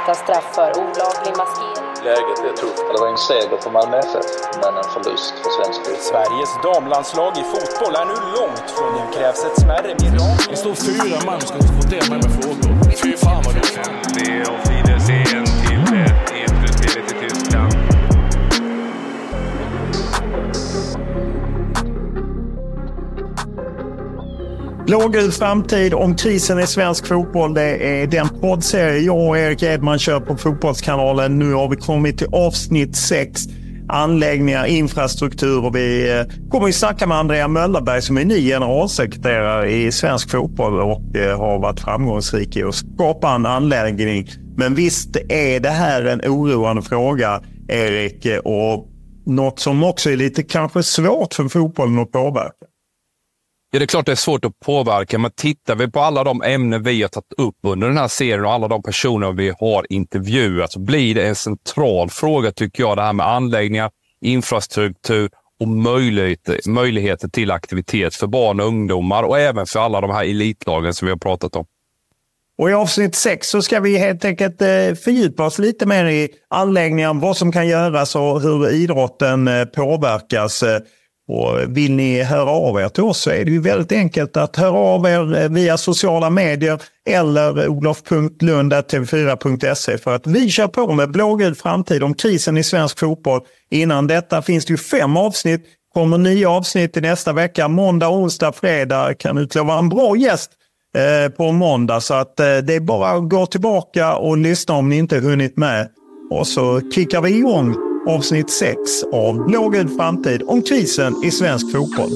Skärpta straff för olaglig maskering. Läget är tufft. Det var en seger för Malmö FF, men en förlust för svensk fotboll. Sveriges damlandslag i fotboll är nu långt från nu krävs ett smärre mirakel. Det står fyra man ska konfrontera mig med frågor. Fy fan vad dåligt. Blågul framtid om krisen i svensk fotboll. Det är den poddserie jag och Erik Edman kör på Fotbollskanalen. Nu har vi kommit till avsnitt 6. Anläggningar, infrastruktur och vi eh, kommer att snacka med Andrea Möllerberg som är ny generalsekreterare i svensk fotboll och eh, har varit framgångsrik i att skapa en anläggning. Men visst är det här en oroande fråga, Erik, eh, och något som också är lite kanske svårt för fotbollen att påverka. Ja, det är klart det är svårt att påverka, men tittar vi på alla de ämnen vi har tagit upp under den här serien och alla de personer vi har intervjuat så blir det en central fråga, tycker jag, det här med anläggningar, infrastruktur och möjligheter, möjligheter till aktivitet för barn och ungdomar och även för alla de här elitlagen som vi har pratat om. Och I avsnitt 6 så ska vi helt enkelt eh, fördjupa oss lite mer i anläggningar, vad som kan göras och hur idrotten eh, påverkas. Eh, och vill ni höra av er till oss så är det ju väldigt enkelt att höra av er eh, via sociala medier eller olof.lund.tv4.se för att vi kör på med blågul framtid om krisen i svensk fotboll. Innan detta finns det ju fem avsnitt. kommer nio avsnitt i nästa vecka. Måndag, onsdag, fredag. Kan utlova en bra gäst eh, på måndag. Så att eh, det är bara att gå tillbaka och lyssna om ni inte hunnit med. Och så kickar vi igång avsnitt 6 av Blågul framtid om krisen i svensk fotboll.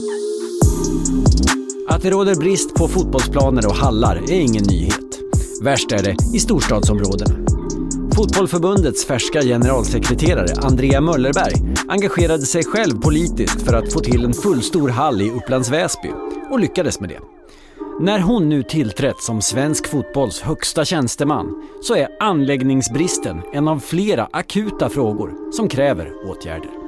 Att det råder brist på fotbollsplaner och hallar är ingen nyhet. Värst är det i storstadsområdena. Fotbollförbundets färska generalsekreterare Andrea Möllerberg engagerade sig själv politiskt för att få till en fullstor hall i Upplands Väsby och lyckades med det. När hon nu tillträtt som svensk fotbolls högsta tjänsteman så är anläggningsbristen en av flera akuta frågor som kräver åtgärder.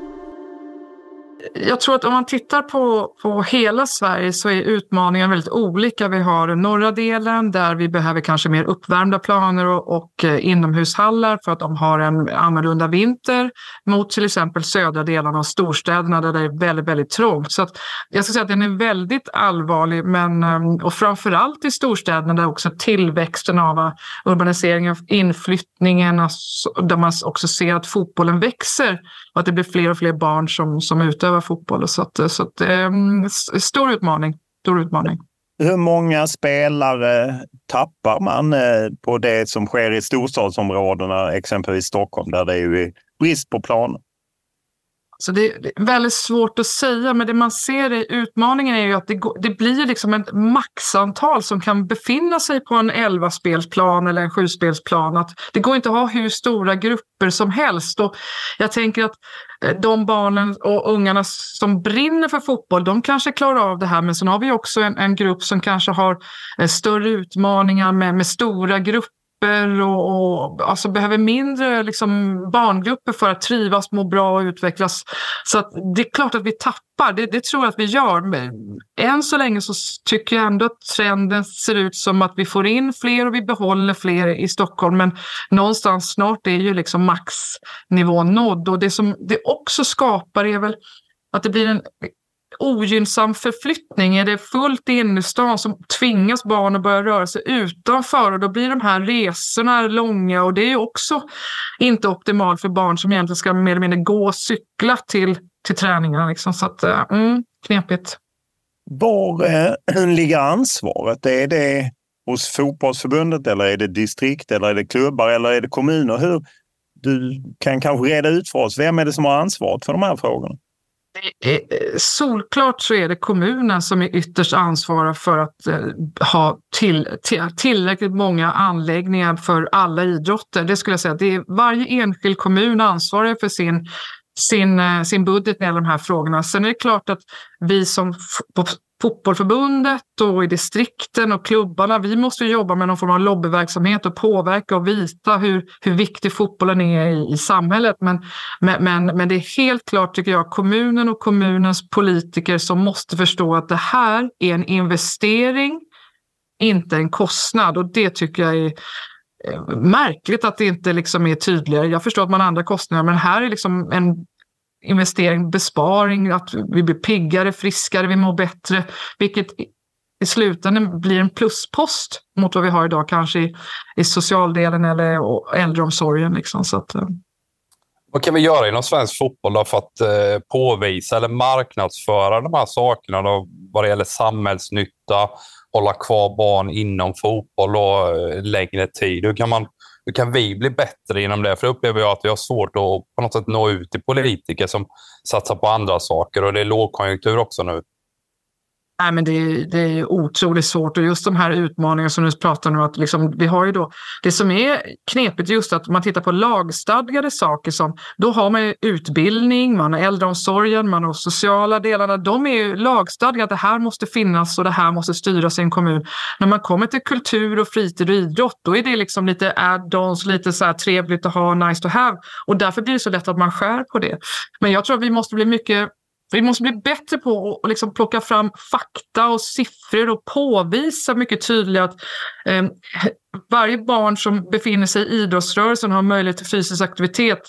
Jag tror att om man tittar på, på hela Sverige så är utmaningen väldigt olika. Vi har den norra delen där vi behöver kanske mer uppvärmda planer och, och eh, inomhushallar för att de har en annorlunda vinter mot till exempel södra delarna av storstäderna där det är väldigt, väldigt trångt. Så att jag ska säga att den är väldigt allvarlig men, ehm, och framförallt i storstäderna där också tillväxten av eh, urbaniseringen, inflyttningen, alltså, där man också ser att fotbollen växer och att det blir fler och fler barn som, som utövar fotboll. Så, att, så att, eh, stor utmaning. Stor utmaning. Hur många spelare tappar man eh, på det som sker i storstadsområdena, exempelvis Stockholm, där det är brist på planer? Så det är väldigt svårt att säga, men det man ser i utmaningen är ju att det, går, det blir liksom ett maxantal som kan befinna sig på en 11-spelsplan eller en 7-spelsplan. Att det går inte att ha hur stora grupper som helst. Och jag tänker att eh, de barnen och ungarna som brinner för fotboll, de kanske klarar av det här. Men sen har vi också en, en grupp som kanske har eh, större utmaningar med, med stora grupper grupper och, och alltså behöver mindre liksom, barngrupper för att trivas, må bra och utvecklas. Så att det är klart att vi tappar, det, det tror jag att vi gör. Men än så länge så tycker jag ändå att trenden ser ut som att vi får in fler och vi behåller fler i Stockholm. Men någonstans snart är ju liksom maxnivån nådd och det som det också skapar är väl att det blir en ogynnsam förflyttning. Är det fullt inne i stan så tvingas barn att börja röra sig utanför och då blir de här resorna långa och det är ju också inte optimalt för barn som egentligen ska mer eller mindre gå och cykla till, till träningarna. Liksom. Så att, eh, mm, knepigt. Var eh, ligger ansvaret? Är det hos fotbollsförbundet eller är det distrikt eller är det klubbar eller är det kommuner? Hur, du kan kanske reda ut för oss. Vem är det som har ansvaret för de här frågorna? Eh, solklart så är det kommunen som är ytterst ansvarig för att eh, ha till, till, tillräckligt många anläggningar för alla idrotter. Det skulle jag säga. Det är varje enskild kommun ansvarig för sin sin, eh, sin budget när det gäller de här frågorna. Sen är det klart att vi som fotbollförbundet och i distrikten och klubbarna, vi måste jobba med någon form av lobbyverksamhet och påverka och visa hur, hur viktig fotbollen är i, i samhället. Men, men, men det är helt klart, tycker jag, kommunen och kommunens politiker som måste förstå att det här är en investering, inte en kostnad. Och det tycker jag är eh, märkligt att det inte liksom är tydligare. Jag förstår att man har andra kostnader, men här är liksom en investering, besparing, att vi blir piggare, friskare, vi mår bättre, vilket i slutändan blir en pluspost mot vad vi har idag, kanske i, i socialdelen eller äldreomsorgen. Liksom. Så att, eh. vad kan vi göra inom svensk fotboll för att eh, påvisa eller marknadsföra de här sakerna då, vad det gäller samhällsnytta, hålla kvar barn inom fotboll och eh, längre tid? Hur kan man hur kan vi bli bättre inom det? För det upplever jag att vi har svårt att på något sätt nå ut till politiker som satsar på andra saker och det är lågkonjunktur också nu. Nej, men det, är, det är otroligt svårt och just de här utmaningarna som du pratar om. Att liksom, vi har ju då, det som är knepigt just att man tittar på lagstadgade saker som då har man utbildning, man har äldreomsorgen, man har sociala delarna. De är ju lagstadgade, det här måste finnas och det här måste styras i en kommun. När man kommer till kultur och fritid och idrott, då är det liksom lite add-ons, lite så här trevligt att ha, nice to have. Och därför blir det så lätt att man skär på det. Men jag tror att vi måste bli mycket vi måste bli bättre på att liksom plocka fram fakta och siffror och påvisa mycket tydligt att eh, varje barn som befinner sig i idrottsrörelsen har möjlighet till fysisk aktivitet.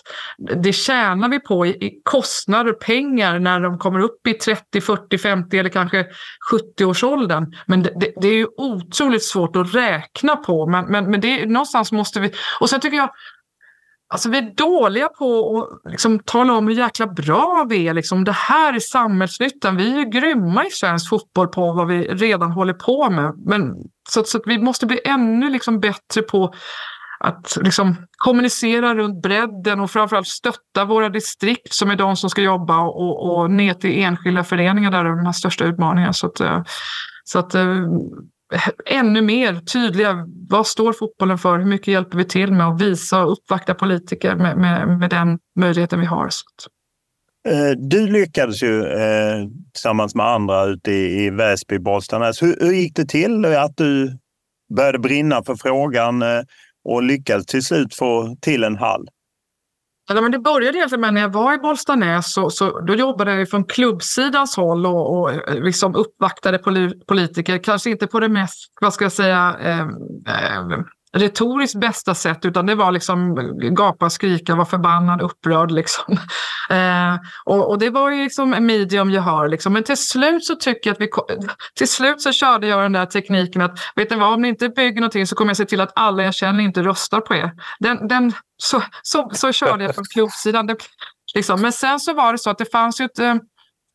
Det tjänar vi på i, i kostnader, pengar, när de kommer upp i 30, 40, 50 eller kanske 70-årsåldern. Men det, det, det, är ju otroligt svårt att räkna på. Men, men, men det, någonstans måste vi... Och sen tycker jag Alltså vi är dåliga på att liksom tala om hur jäkla bra vi är. Liksom, det här är samhällsnyttan. Vi är ju grymma i svensk fotboll på vad vi redan håller på med. Men, så, så vi måste bli ännu liksom bättre på att liksom kommunicera runt bredden och framförallt stötta våra distrikt som är de som ska jobba och, och ner till enskilda föreningar där de här största utmaningarna. Så att, eh, så att eh, ännu mer tydliga. Vad står fotbollen för? Hur mycket hjälper vi till med att visa och uppvakta politiker med, med, med den möjligheten vi har? Eh, du lyckades ju eh, tillsammans med andra ute i, i Väsby, Bollstanäs. Alltså, hur, hur gick det till att du började brinna för frågan eh, och lyckades till slut få till en hall? Ja, men det började egentligen med när jag var i Bollstanäs. Så, så, då jobbade jag från klubbsidans håll och, och eh, liksom uppvaktade politiker. Kanske inte på det mest, vad ska jag säga, eh, eh, retoriskt bästa sätt, utan det var liksom gapa, skrika, vara förbannad, upprörd. Liksom. Eh, och, och, det var ju liksom en medium jag har. Liksom. Men till slut så tycker jag att vi... Till slut så körde jag den där tekniken att, vet ni vad, om ni inte bygger någonting så kommer jag se till att alla jag känner inte röstar på er. Den, den, så, så, så körde jag från klubbsidan. liksom. Men sen så var det så att det fanns ju ett eh,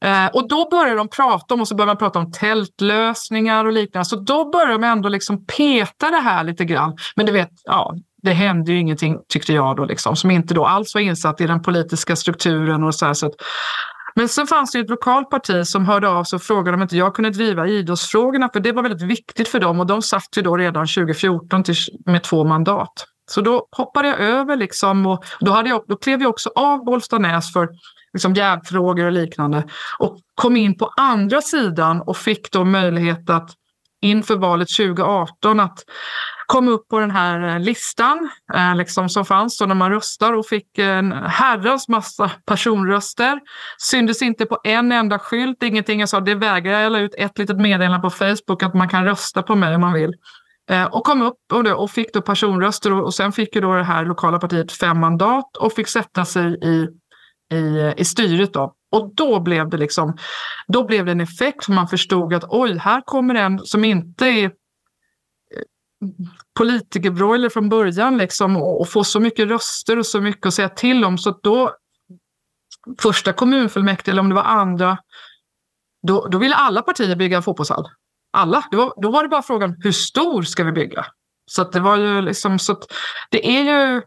eh, och då börjar de prata om, och så börjar man prata om tältlösningar och liknande. Så då börjar de ändå liksom peta det här lite grann. Men du vet, ja, det hände ju ingenting tyckte jag då, liksom, som inte då alls var insatt i den politiska strukturen. och så, här, så att, men sen fanns det ett lokalt parti som hörde av sig och frågade om inte jag kunde driva idrottsfrågorna, för det var väldigt viktigt för dem och de satt ju då redan 2014 till, med två mandat. Så då hoppade jag över liksom och då, hade jag, då klev jag också av Bollstanäs för liksom jävfrågor och liknande. Och kom in på andra sidan och fick då möjlighet att inför valet 2018 att kom upp på den här eh, listan eh, liksom som fanns då när man röstar och fick en herrans massa personröster. Syndes inte på en enda skylt, ingenting. Jag sa det vägrar jag. la ut ett litet meddelande på Facebook att man kan rösta på mig om man vill. Eh, och kom upp och, det, och fick då personröster och, och sen fick ju då det här lokala partiet fem mandat och fick sätta sig i, i, i styret. Då. Och då blev det liksom, då blev det en effekt för man förstod att oj, här kommer en som inte är eh, politikerbroiler från början liksom, och, och få så mycket röster och så mycket att säga till om. Så då, första kommunfullmäktige eller om det var andra, då, då ville alla partier bygga en fotbollshall. Alla. Var, då var det bara frågan hur stor ska vi bygga? Så det var ju liksom, så det är ju,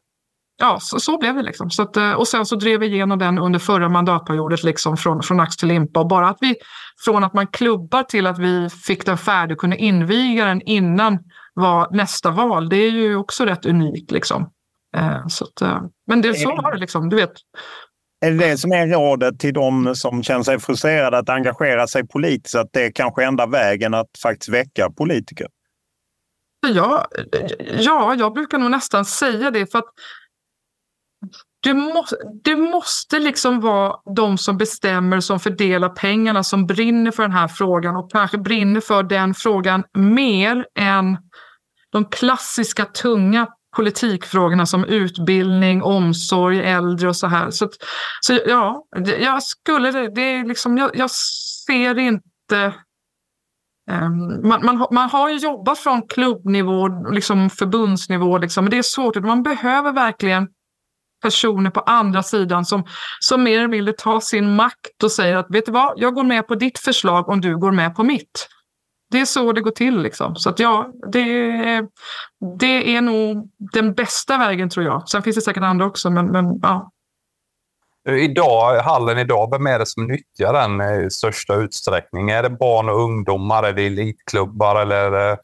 ja så, så blev det liksom. Så att, och sen så drev vi igenom den under förra mandatperioden liksom från, från ax till limpa och bara att vi från att man klubbar till att vi fick den färdig och kunde inviga den innan var nästa val. Det är ju också rätt unikt. Liksom. Eh, så att, eh, men det, så var det liksom, du vet. Är det det som är rådet till de som känner sig frustrerade att engagera sig politiskt? Att det är kanske enda vägen att faktiskt väcka politiker? Ja, ja, jag brukar nog nästan säga det. för att det måste, det måste liksom vara de som bestämmer, som fördelar pengarna, som brinner för den här frågan och kanske brinner för den frågan mer än de klassiska tunga politikfrågorna som utbildning, omsorg, äldre och så här. Så, så ja, jag skulle det, är liksom, jag, jag ser inte um, man, man, man har ju jobbat från klubbnivå, liksom förbundsnivå, liksom, men det är svårt. Man behöver verkligen personer på andra sidan som, som mer eller mindre tar sin makt och säger att vet du vad, jag går med på ditt förslag om du går med på mitt. Det är så det går till. Liksom. Så att ja, det, det är nog den bästa vägen tror jag. Sen finns det säkert andra också, men, men ja. Idag, hallen idag, vem är det som nyttjar den i största utsträckning? Är det barn och ungdomar? Är det elitklubbar eller är det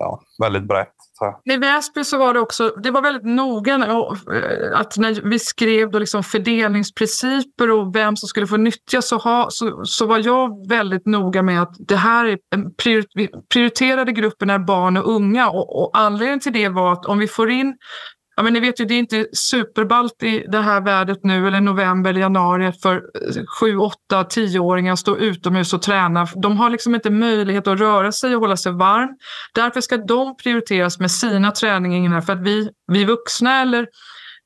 ja, väldigt brett? I Väsby så var det också, det var väldigt noga eh, att när vi skrev då liksom fördelningsprinciper och vem som skulle få nyttja så, ha, så, så var jag väldigt noga med att det här är en prior, prioriterade gruppen är barn och unga och, och anledningen till det var att om vi får in Ja, men ni vet ju, det är inte superballt i det här vädret nu eller november eller januari för eh, 7, 8, 10-åringar att stå utomhus och träna. De har liksom inte möjlighet att röra sig och hålla sig varm. Därför ska de prioriteras med sina träningar för att vi, vi vuxna eller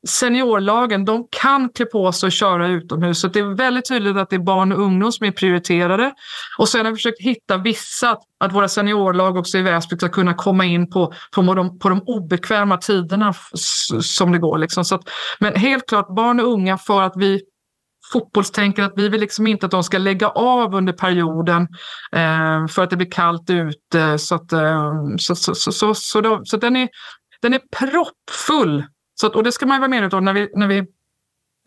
seniorlagen, de kan klä på sig och köra utomhus. Så det är väldigt tydligt att det är barn och ungdom som är prioriterade. Och sen har vi försökt hitta vissa, att våra seniorlag också i Väsby ska kunna komma in på, på, de, på de obekväma tiderna som det går. Liksom. Så att, men helt klart barn och unga för att vi fotbollstänker att vi vill liksom inte att de ska lägga av under perioden eh, för att det blir kallt ute. Så, att, eh, så, så, så, så, så, då, så den, är, den är proppfull så, och det ska man vara medveten om när vi, när vi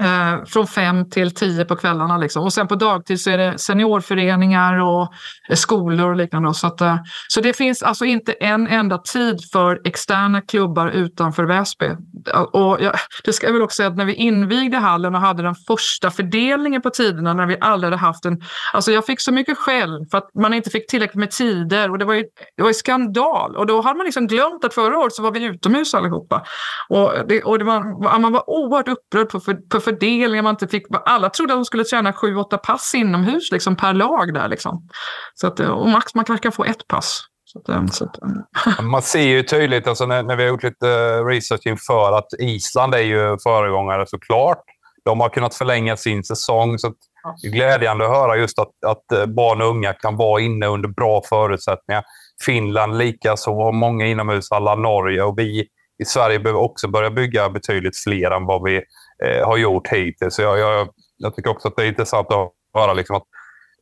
Eh, från fem till tio på kvällarna. Liksom. Och sen på dagtid så är det seniorföreningar och eh, skolor och liknande. Så, att, eh, så det finns alltså inte en enda tid för externa klubbar utanför Väsby. Och jag, det ska jag väl också säga att när vi invigde hallen och hade den första fördelningen på tiderna när vi aldrig hade haft en... Alltså jag fick så mycket skäll för att man inte fick tillräckligt med tider och det var ju, det var ju skandal. Och då hade man liksom glömt att förra året så var vi utomhus allihopa. Och, det, och det var, man var oerhört upprörd på, för, på fördelningen man inte fick. Alla trodde att de skulle träna sju, åtta pass inomhus liksom, per lag där. Liksom. Så att, och max man kanske kan få ett pass. Så att, eh, så att, eh. man ser ju tydligt alltså, när, när vi har gjort lite research inför att Island är ju föregångare såklart. De har kunnat förlänga sin säsong. Så det är glädjande att höra just att, att eh, barn och unga kan vara inne under bra förutsättningar. Finland likaså, många inomhushallar, Norge och vi i Sverige behöver också börja bygga betydligt fler än vad vi eh, har gjort hittills. Så jag, jag, jag, tycker också att det är intressant att höra liksom att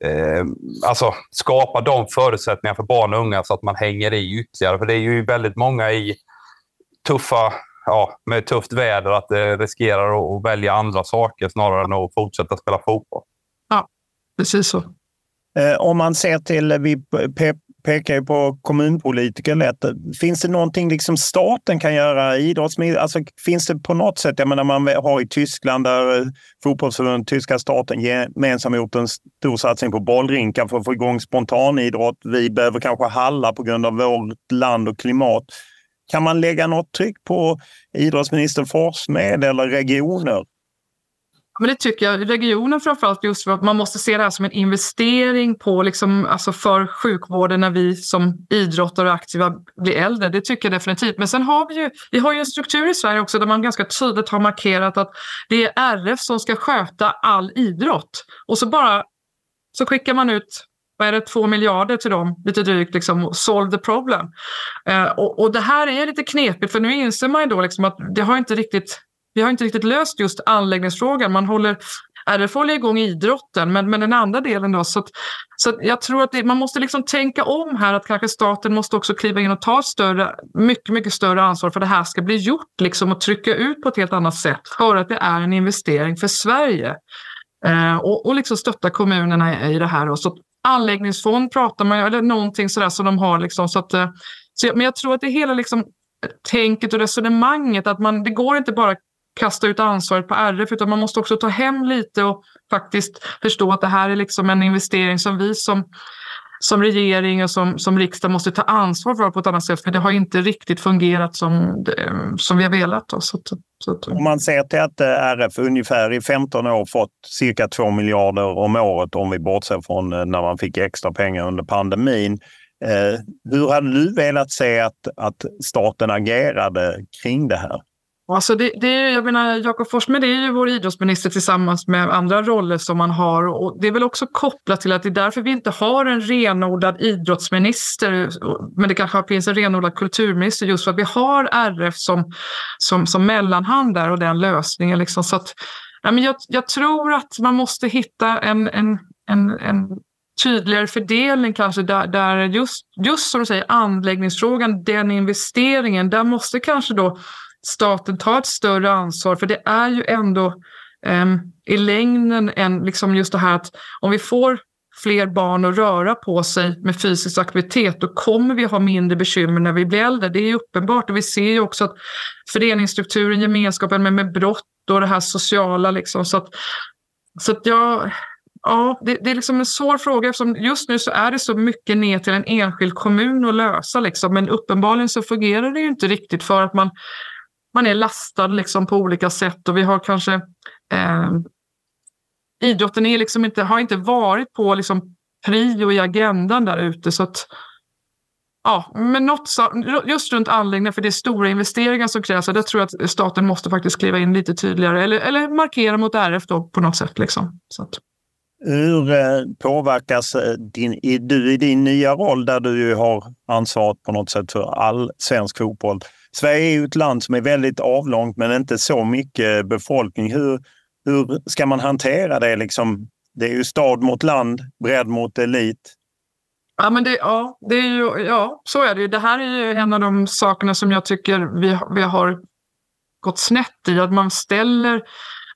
eh, alltså, skapa de förutsättningar för barn och unga så att man hänger i ytterligare. För det är ju väldigt många i tuffa, ja, med tufft väder att det riskerar att välja andra saker snarare än att fortsätta spela fotboll. Ja, precis så. Eh, om man ser till, vi pekar ju på kommunpolitiker lätt. Finns det någonting liksom staten kan göra? Alltså, finns det på något sätt, jag menar man har i Tyskland där eh, fotbollsförbundet, tyska staten gemensamt gjort en stor satsning på bollrinkar för att få igång spontanidrott. Vi behöver kanske hallar på grund av vårt land och klimat. Kan man lägga något tryck på idrottsminister Forssmed eller regioner? Men det tycker jag. Regionen framförallt just för att man måste se det här som en investering på liksom, alltså för sjukvården när vi som idrottare och aktiva blir äldre. Det tycker jag definitivt. Men sen har vi ju, vi har ju en struktur i Sverige också där man ganska tydligt har markerat att det är RF som ska sköta all idrott. Och så bara så skickar man ut vad är det, två miljarder till dem, lite drygt, liksom, solve the problem. Eh, och, och, det här är lite knepigt, för nu inser man ju då liksom att det har inte riktigt vi har inte riktigt löst just anläggningsfrågan. Man håller, RF håller igång idrotten, men, men den andra delen då. Så, att, så att jag tror att det, man måste liksom tänka om här, att kanske staten måste också kliva in och ta ett större, mycket, mycket större ansvar för att det här ska bli gjort liksom, och trycka ut på ett helt annat sätt för att det är en investering för Sverige. Eh, och, och liksom stötta kommunerna i, i det här. Då. så anläggningsfond pratar man eller någonting sådär som de har. Liksom, så att, eh, så, men jag tror att det hela liksom, tänket och resonemanget, att man, det går inte bara kasta ut ansvaret på RF utan man måste också ta hem lite och faktiskt förstå att det här är liksom en investering som vi som, som regering och som, som riksdag måste ta ansvar för på ett annat sätt för det har inte riktigt fungerat som, som vi har velat. Då. Så, så, Om man ser till att eh, RF ungefär i 15 år fått cirka 2 miljarder om året om vi bortser från eh, när man fick extra pengar under pandemin. Eh, hur hade du velat se att, att staten agerade kring det här? Alltså det, det, jag menar, Jakob Forssmed är ju vår idrottsminister tillsammans med andra roller som man har. Och det är väl också kopplat till att det är därför vi inte har en renodlad idrottsminister. Men det kanske finns en renodlad kulturminister just för att vi har RF som, som, som mellanhand där och den lösningen. Liksom. Så att, ja, men jag, jag tror att man måste hitta en, en, en, en tydligare fördelning kanske där, där just, just som du säger anläggningsfrågan, den investeringen, där måste kanske då staten tar ett större ansvar. För det är ju ändå um, i längden en, liksom just det här att om vi får fler barn att röra på sig med fysisk aktivitet, då kommer vi ha mindre bekymmer när vi blir äldre. Det är uppenbart och vi ser ju också att föreningsstrukturen, gemenskapen med, med brott och det här sociala liksom. Så att, så att jag, ja, det, det, är liksom en svår fråga eftersom just nu så är det så mycket ner till en enskild kommun att lösa liksom. Men uppenbarligen så fungerar det ju inte riktigt för att man man är lastad liksom på olika sätt och vi har kanske eh, idrotten är liksom inte, har inte varit på liksom prio i agendan där ute. Så att, ja, men något, just runt anläggningar, för det är stora investeringar som krävs. Där tror jag att staten måste faktiskt kliva in lite tydligare eller, eller markera mot RF då på något sätt. Liksom. Så att. Hur eh, påverkas eh, din, du i din nya roll där du ju har ansvaret på något sätt för all svensk fotboll? Sverige är ju ett land som är väldigt avlångt men inte så mycket befolkning. Hur, hur ska man hantera det? Liksom, det är ju stad mot land, bredd mot elit. Ja, men det, ja, det är ju, ja, så är det ju. Det här är ju en av de sakerna som jag tycker vi, vi har gått snett i. Att man ställer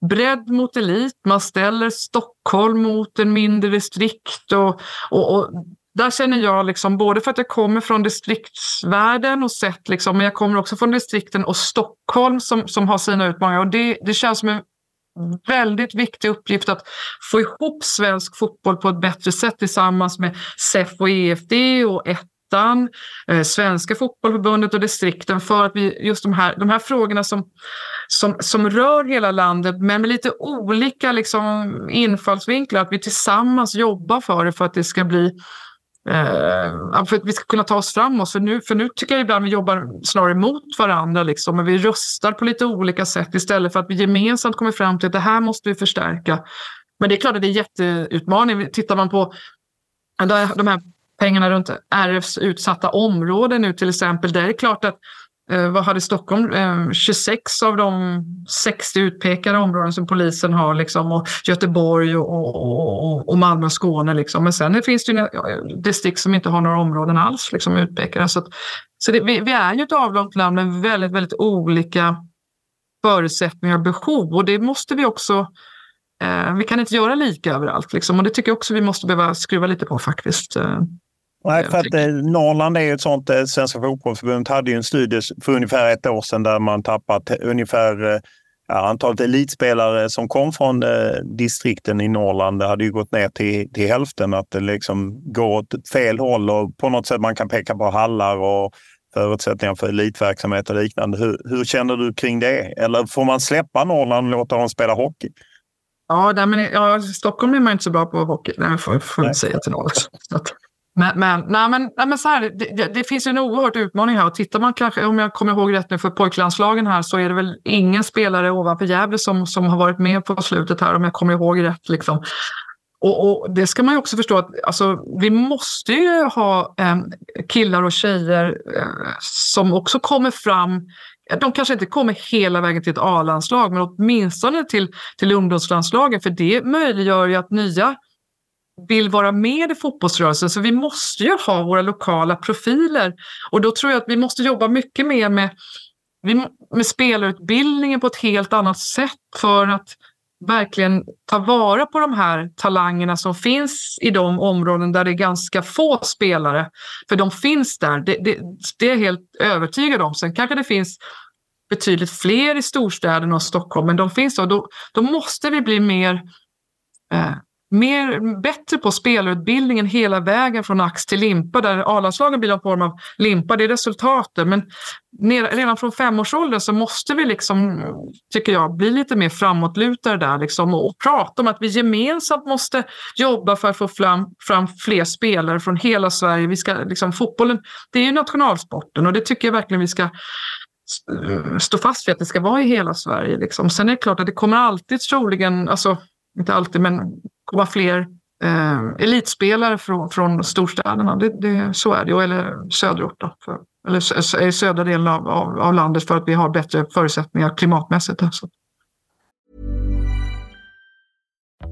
bredd mot elit, man ställer Stockholm mot en mindre distrikt. Och, och, och där känner jag, liksom, både för att jag kommer från distriktsvärlden och sett, liksom, men jag kommer också från distrikten och Stockholm som, som har sina utmaningar. Och det, det känns som en väldigt viktig uppgift att få ihop svensk fotboll på ett bättre sätt tillsammans med SEF och EFD och ettan, eh, Svenska fotbollförbundet och distrikten för att vi just de här, de här frågorna som, som, som rör hela landet men med lite olika liksom, infallsvinklar, att vi tillsammans jobbar för det för att det ska bli Eh, för att vi ska kunna ta oss framåt. För nu, för nu tycker jag ibland vi jobbar snarare mot varandra. Liksom, men vi röstar på lite olika sätt istället för att vi gemensamt kommer fram till att det här måste vi förstärka. Men det är klart att det är jätteutmaning. Tittar man på de här pengarna runt RFs utsatta områden nu till exempel. Där är det klart att Eh, vad hade Stockholm? Eh, 26 av de 60 utpekade områden som polisen har, liksom, och Göteborg och, och, och Malmö och Skåne. Liksom. Men sen finns det ju distrikt som inte har några områden alls liksom, utpekade. Så, att, så det, vi, vi, är ju ett avlångt land med väldigt, väldigt olika förutsättningar och behov. Och det måste vi också eh, vi kan inte göra lika överallt. Liksom. Och det tycker jag också vi måste behöva skruva lite på faktiskt. Eh. Eh. Nej, för att eh, Norrland är ju ett sånt. Eh, Svenska fotbollsförbundet hade ju en studie för ungefär ett år sedan där man tappat ungefär eh, ja, antalet elitspelare som kom från eh, distrikten i Norrland. Det hade ju gått ner till, till hälften. Att det liksom går åt fel håll och på något sätt man kan peka på hallar och förutsättningar för elitverksamhet och liknande. Hur, hur känner du kring det? Eller får man släppa Norrland och låta dem spela hockey? Ja, där, men, ja, Stockholm är man inte så bra på hockey. Det får, får jag säga till någon. Men, men, nej, men, nej, men så här, det, det, det finns en oerhört utmaning här. Och tittar man kanske, om jag kommer ihåg rätt nu för pojklandslagen här, så är det väl ingen spelare ovanför Gävle som, som har varit med på slutet här, om jag kommer ihåg rätt. Liksom. Och, och, det ska man ju också förstå att alltså, vi måste ju ha eh, killar och tjejer eh, som också kommer fram. De kanske inte kommer hela vägen till ett A-landslag, men åtminstone till, till ungdomslandslagen, för det möjliggör ju att nya vill vara med i fotbollsrörelsen. Så vi måste ju ha våra lokala profiler. Och då tror jag att vi måste jobba mycket mer med, med spelarutbildningen på ett helt annat sätt för att verkligen ta vara på de här talangerna som finns i de områden där det är ganska få spelare. För de finns där, det, det, det är jag helt övertygad om. Sen kanske det finns betydligt fler i storstäderna och Stockholm, men de finns och då, då måste vi bli mer eh, mer, bättre på spelarutbildningen hela vägen från ax till limpa där A-landslagen blir en form av limpa, det är resultatet. Men redan från femårsåldern så måste vi, liksom, tycker jag, bli lite mer framåtlutade där liksom, och prata om att vi gemensamt måste jobba för att få fram, fram fler spelare från hela Sverige. Vi ska, liksom, fotbollen, det är ju nationalsporten och det tycker jag verkligen vi ska eh, stå fast vid att det ska vara i hela Sverige. Liksom. Sen är det klart att det kommer alltid troligen, alltså inte alltid, men komma fler eh, elitspelare från, från storstäderna. Det, det, så är det, eller söderort. Då, för, eller i södra delen av, av, av, landet för att vi har bättre förutsättningar klimatmässigt. Alltså.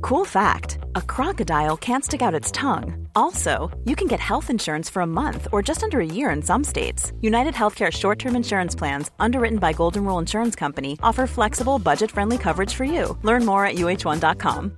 Cool fact a crocodile can't stick out its tongue. Also, you can get health insurance for a month or just under a year in some states. United Healthcare short term insurance plans, underwritten by Golden Rule Insurance Company, offer flexible, budget friendly coverage for you. Learn more at uh1.com.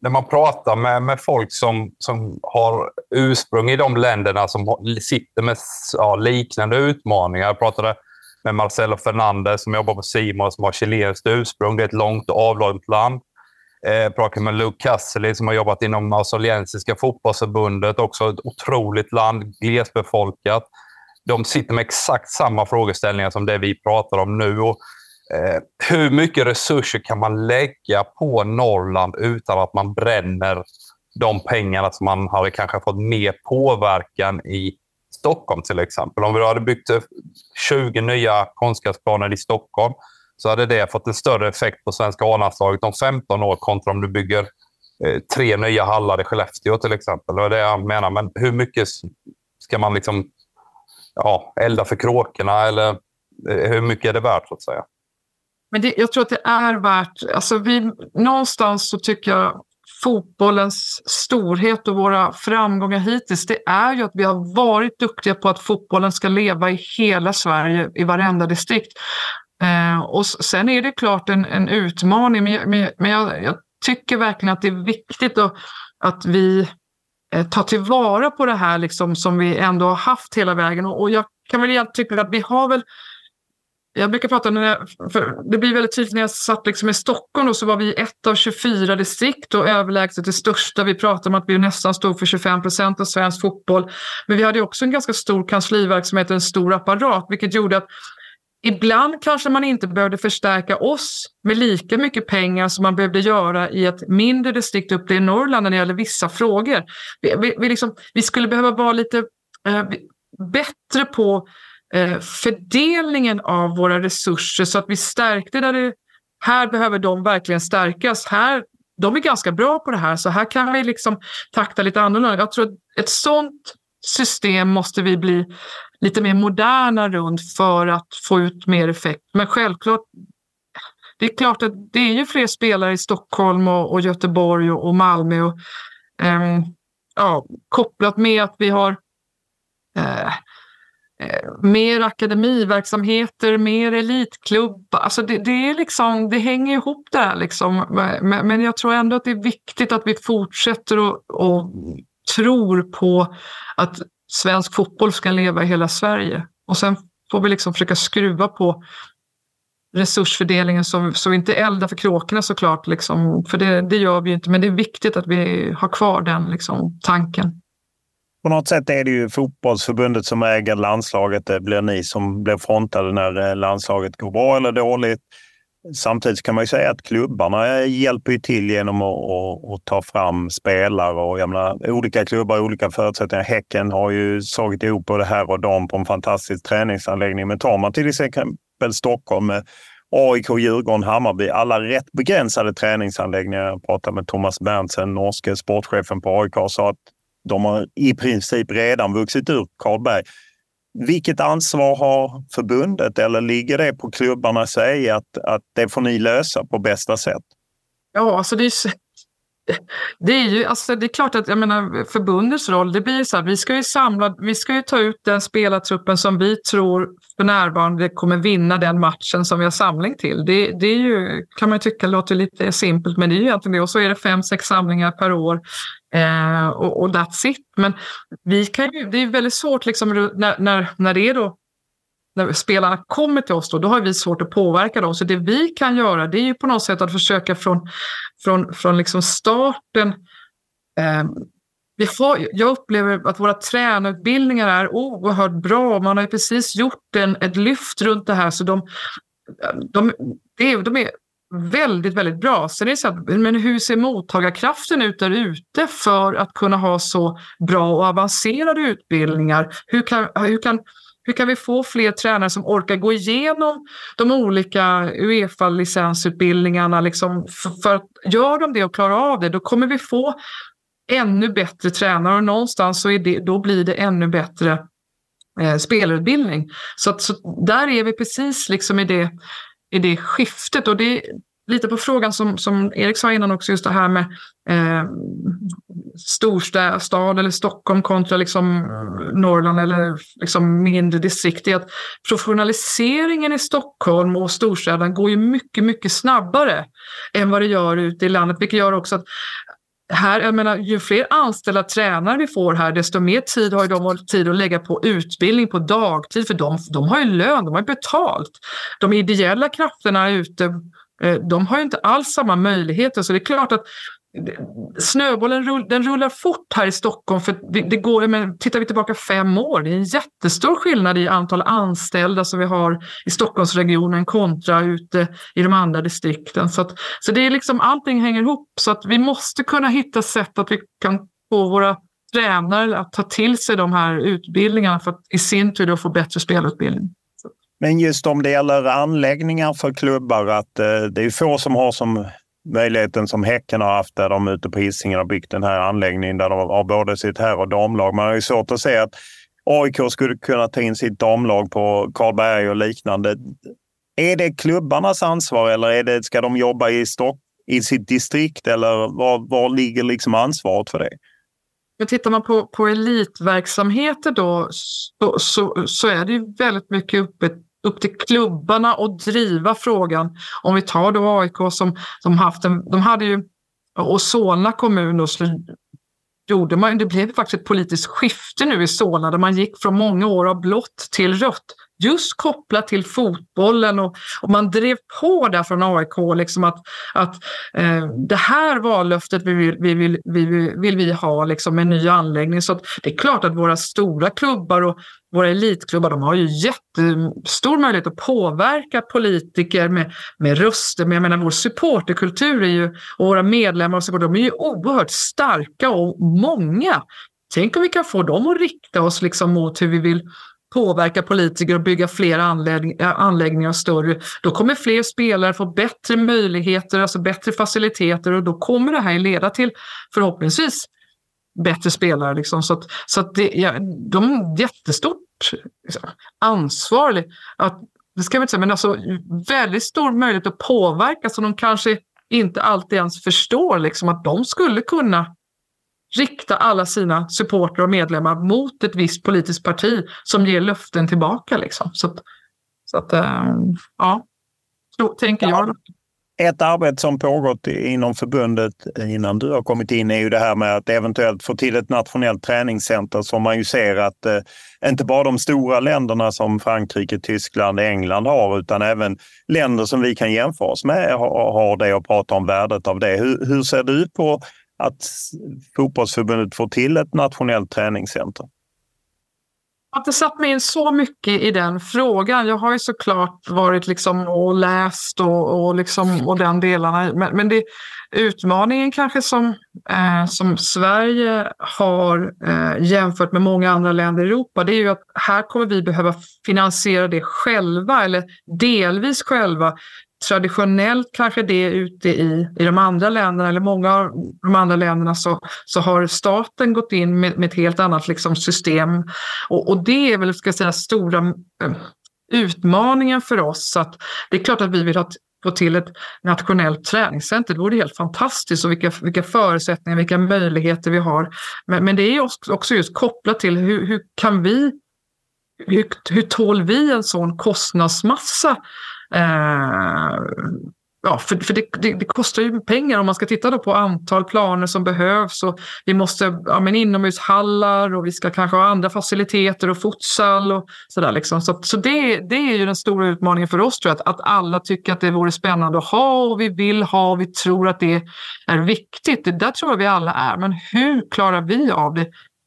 när man pratar med, med folk som, som har ursprung i de länderna som sitter med ja, liknande utmaningar. Jag pratade med Marcelo Fernandez som jobbar på Simon som har chilenskt ursprung. Det är ett långt och avlångt land. Eh, jag pratade med Luke Cassidy som har jobbat inom australiensiska fotbollsförbundet. Också ett otroligt land, glesbefolkat. De sitter med exakt samma frågeställningar som det vi pratar om nu. Och Eh, hur mycket resurser kan man lägga på Norrland utan att man bränner de pengarna som man hade kanske fått mer påverkan i Stockholm till exempel. Om vi hade byggt 20 nya konstgräsplaner i Stockholm så hade det fått en större effekt på svenska A-landslaget om 15 år kontra om du bygger eh, tre nya hallar i Skellefteå till exempel. Det är det jag menar. Men hur mycket ska man liksom ja, elda för kråkorna eller eh, hur mycket är det värt så att säga? Men det, jag tror att det är värt, alltså vi, någonstans så tycker jag fotbollens storhet och våra framgångar hittills, det är ju att vi har varit duktiga på att fotbollen ska leva i hela Sverige, i varenda distrikt. Eh, och sen är det klart en, en utmaning, men, men, men jag, jag, tycker verkligen att det är viktigt att, att vi eh, tar tillvara på det här liksom, som vi ändå har haft hela vägen. Och, och jag kan väl tycka att vi har väl jag brukar prata, när jag, det blir väldigt tydligt när jag satt liksom i Stockholm då, så var vi ett av 24 distrikt och överlägset det största. Vi pratade om att vi nästan stod för 25 procent av svensk fotboll. Men vi hade också en ganska stor kansliverksamhet, och en stor apparat, vilket gjorde att Ibland kanske man inte behövde förstärka oss med lika mycket pengar som man behövde göra i ett mindre distrikt uppe i Norrland när det gäller vissa frågor. Vi, vi, vi, liksom, vi skulle behöva vara lite eh, bättre på Eh, fördelningen av våra resurser så att vi stärkte där det, här behöver de verkligen stärkas. Här, de är ganska bra på det här, så här kan vi liksom takta lite annorlunda. Jag tror att ett sånt system måste vi bli lite mer moderna runt för att få ut mer effekt. Men självklart, det är klart att det är ju fler spelare i Stockholm och, och Göteborg och, och Malmö. Och, eh, ja, kopplat med att vi har eh, Eh, mer akademiverksamheter, mer elitklubb. Alltså det, det, är liksom, det hänger ihop där. Liksom. Men, men jag tror ändå att det är viktigt att vi fortsätter och, och tror på att svensk fotboll ska leva i hela Sverige. Och sen får vi liksom försöka skruva på resursfördelningen så, så vi inte eldar för kråkorna såklart. Liksom. För det, det gör vi inte, men det är viktigt att vi har kvar den liksom, tanken. På något sätt är det ju fotbollsförbundet som äger landslaget. Det blir ni som blir frontade när eh, landslaget går bra eller dåligt. Samtidigt kan man ju säga att klubbarna eh, hjälper till genom att, att, att ta fram spelare. Och jag menar, olika klubbar har olika förutsättningar. Häcken har ju slagit ihop både här och dam på en fantastisk träningsanläggning. Men tar man till exempel Stockholm med AIK, Djurgården, Hammarby. Alla rätt begränsade träningsanläggningar. Jag pratade med Thomas Berntsen, norske sportchefen på AIK, och sa att de har i princip redan vuxit ur Karlberg. Vilket ansvar har förbundet eller ligger det på klubbarna att säga att, att det får ni lösa på bästa sätt? Ja, alltså det är, det är ju alltså det är klart att jag menar, förbundets roll, det blir så här, vi ska ju samla, vi ska ju ta ut den spelartruppen som vi tror för närvarande kommer vinna den matchen som vi har samling till. Det, det är ju, kan man ju tycka låter lite simpelt, men det är ju egentligen det. Och så är det fem, sex samlingar per år eh, och, och that's it. Men vi kan ju, det är väldigt svårt liksom när, när, när det är då när spelarna kommer till oss då, då har vi svårt att påverka dem. Så det vi kan göra det är ju på något sätt att försöka från, från, från liksom starten eh, vi har, jag upplever att våra tränarutbildningar är oerhört bra. Man har ju precis gjort en, ett lyft runt det här. Så de, de, de, de är väldigt, väldigt bra. Sen är det så att, men hur ser mottagarkraften ut där ute för att kunna ha så bra och avancerade utbildningar? Hur kan, hur kan hur kan vi få fler tränare som orkar gå igenom de olika Uefa-licensutbildningarna? Liksom, för, för gör de det och klarar av det, då kommer vi få ännu bättre tränare och någonstans så är det, då blir det ännu bättre eh, spelarutbildning. Så, att, så där är vi precis liksom i det, i det skiftet och det, lite på frågan som, som Erik sa innan också, just det här med eh, storstad eller Stockholm kontra liksom Norrland eller liksom mindre distrikt. är att professionaliseringen i Stockholm och storstäderna går ju mycket, mycket snabbare än vad det gör ute i landet, vilket gör också att här, jag menar, ju fler anställda tränare vi får här, desto mer tid har de tid att lägga på utbildning på dagtid, för de, de har ju lön, de har betalt. De ideella krafterna ute eh, de har ju inte alls samma möjligheter. Så det är klart att snöbollen rull, den rullar fort här i Stockholm. För det, det, går, men tittar vi tillbaka fem år, det är en jättestor skillnad i antal anställda som vi har i Stockholmsregionen kontra ute i de andra distrikten. Så, att, så det är liksom, allting hänger ihop. Så att vi måste kunna hitta sätt att vi kan få våra tränare att ta till sig de här utbildningarna för att i sin tur då få bättre spelutbildning. Men just om det gäller anläggningar för klubbar, att eh, det är få som har som möjligheten som Häcken har haft där de ute på Hisingen har byggt den här anläggningen där de har både sitt herr och damlag. Man har ju svårt att se att AIK skulle kunna ta in sitt damlag på Karlberg och liknande. Är det klubbarnas ansvar eller är det, ska de jobba i, Stock, i sitt distrikt eller var, var ligger liksom ansvaret för det? Men tittar man på, på elitverksamheter då så, så, så är det ju väldigt mycket uppe upp till klubbarna och driva frågan. Om vi tar då AIK som, som haft en, de hade ju, och Solna kommun då, så gjorde man, det blev faktiskt ett politiskt skifte nu i Solna där man gick från många år av blått till rött just kopplat till fotbollen och, och man drev på där från AIK liksom att, att eh, det här vallöftet vi vill, vi vill, vi vill, vill vi ha liksom en ny anläggning. Så det är klart att våra stora klubbar och våra elitklubbar de har ju jättestor möjlighet att påverka politiker med, med röster. Men jag menar, vår supporterkultur är ju, och våra medlemmar och supporter, de är ju oerhört starka och många. Tänk om vi kan få dem att rikta oss liksom mot hur vi vill påverka politiker och bygga fler anläggningar, eh, anläggningar större, då kommer fler spelare få bättre möjligheter, alltså bättre faciliteter och då kommer det här leda till förhoppningsvis bättre spelare. Liksom. Så att, så att det, ja, de har jättestort liksom, ansvar. Att, det ska vi inte säga, men alltså väldigt stor möjlighet att påverka som de kanske inte alltid ens förstår liksom, att de skulle kunna rikta alla sina supportrar och medlemmar mot ett visst politiskt parti som ger löften tillbaka. Liksom. Så att, så att ähm, ja, så tänker ja. jag. Ett arbete som pågått inom förbundet innan du har kommit in är ju det här med att eventuellt få till ett nationellt träningscenter som man ju ser att eh, inte bara de stora länderna som Frankrike, Tyskland, England har utan även länder som vi kan jämföra oss med har, har det och prata om värdet av det. Hur, hur ser du på att fotbollsförbundet får till ett nationellt träningscenter? Jag har inte satt mig in så mycket i den frågan. Jag har ju såklart varit liksom och läst och, och, liksom, och den delarna. Men, men det, utmaningen kanske som, eh, som Sverige har eh, jämfört med många andra länder i Europa, det är ju att här kommer vi behöva finansiera det själva eller delvis själva traditionellt kanske det är ute i, i de andra länderna, eller många av de andra länderna, så, så har staten gått in med, med ett helt annat liksom, system. Och, och det är väl, ska jag säga, stora eh, utmaningen för oss. Att det är klart att vi vill ha få till ett nationellt träningscenter. Det vore helt fantastiskt och vilka, vilka förutsättningar, vilka möjligheter vi har. Men, men det är också just kopplat till hur, hur kan vi hur, hur tål vi en sån kostnadsmassa Eh, ja, för, för det, det, det, kostar ju pengar om man ska titta då på antal planer som behövs. Och vi måste ja, men inomhushallar och vi ska kanske ha andra faciliteter och futsal och sådär. Liksom. Så, så det, det är ju den stora utmaningen för oss, tror jag, att, att alla tycker att det vore spännande att ha och vi vill ha och vi tror att det är viktigt. Det där tror jag vi alla är. Men hur klarar vi av det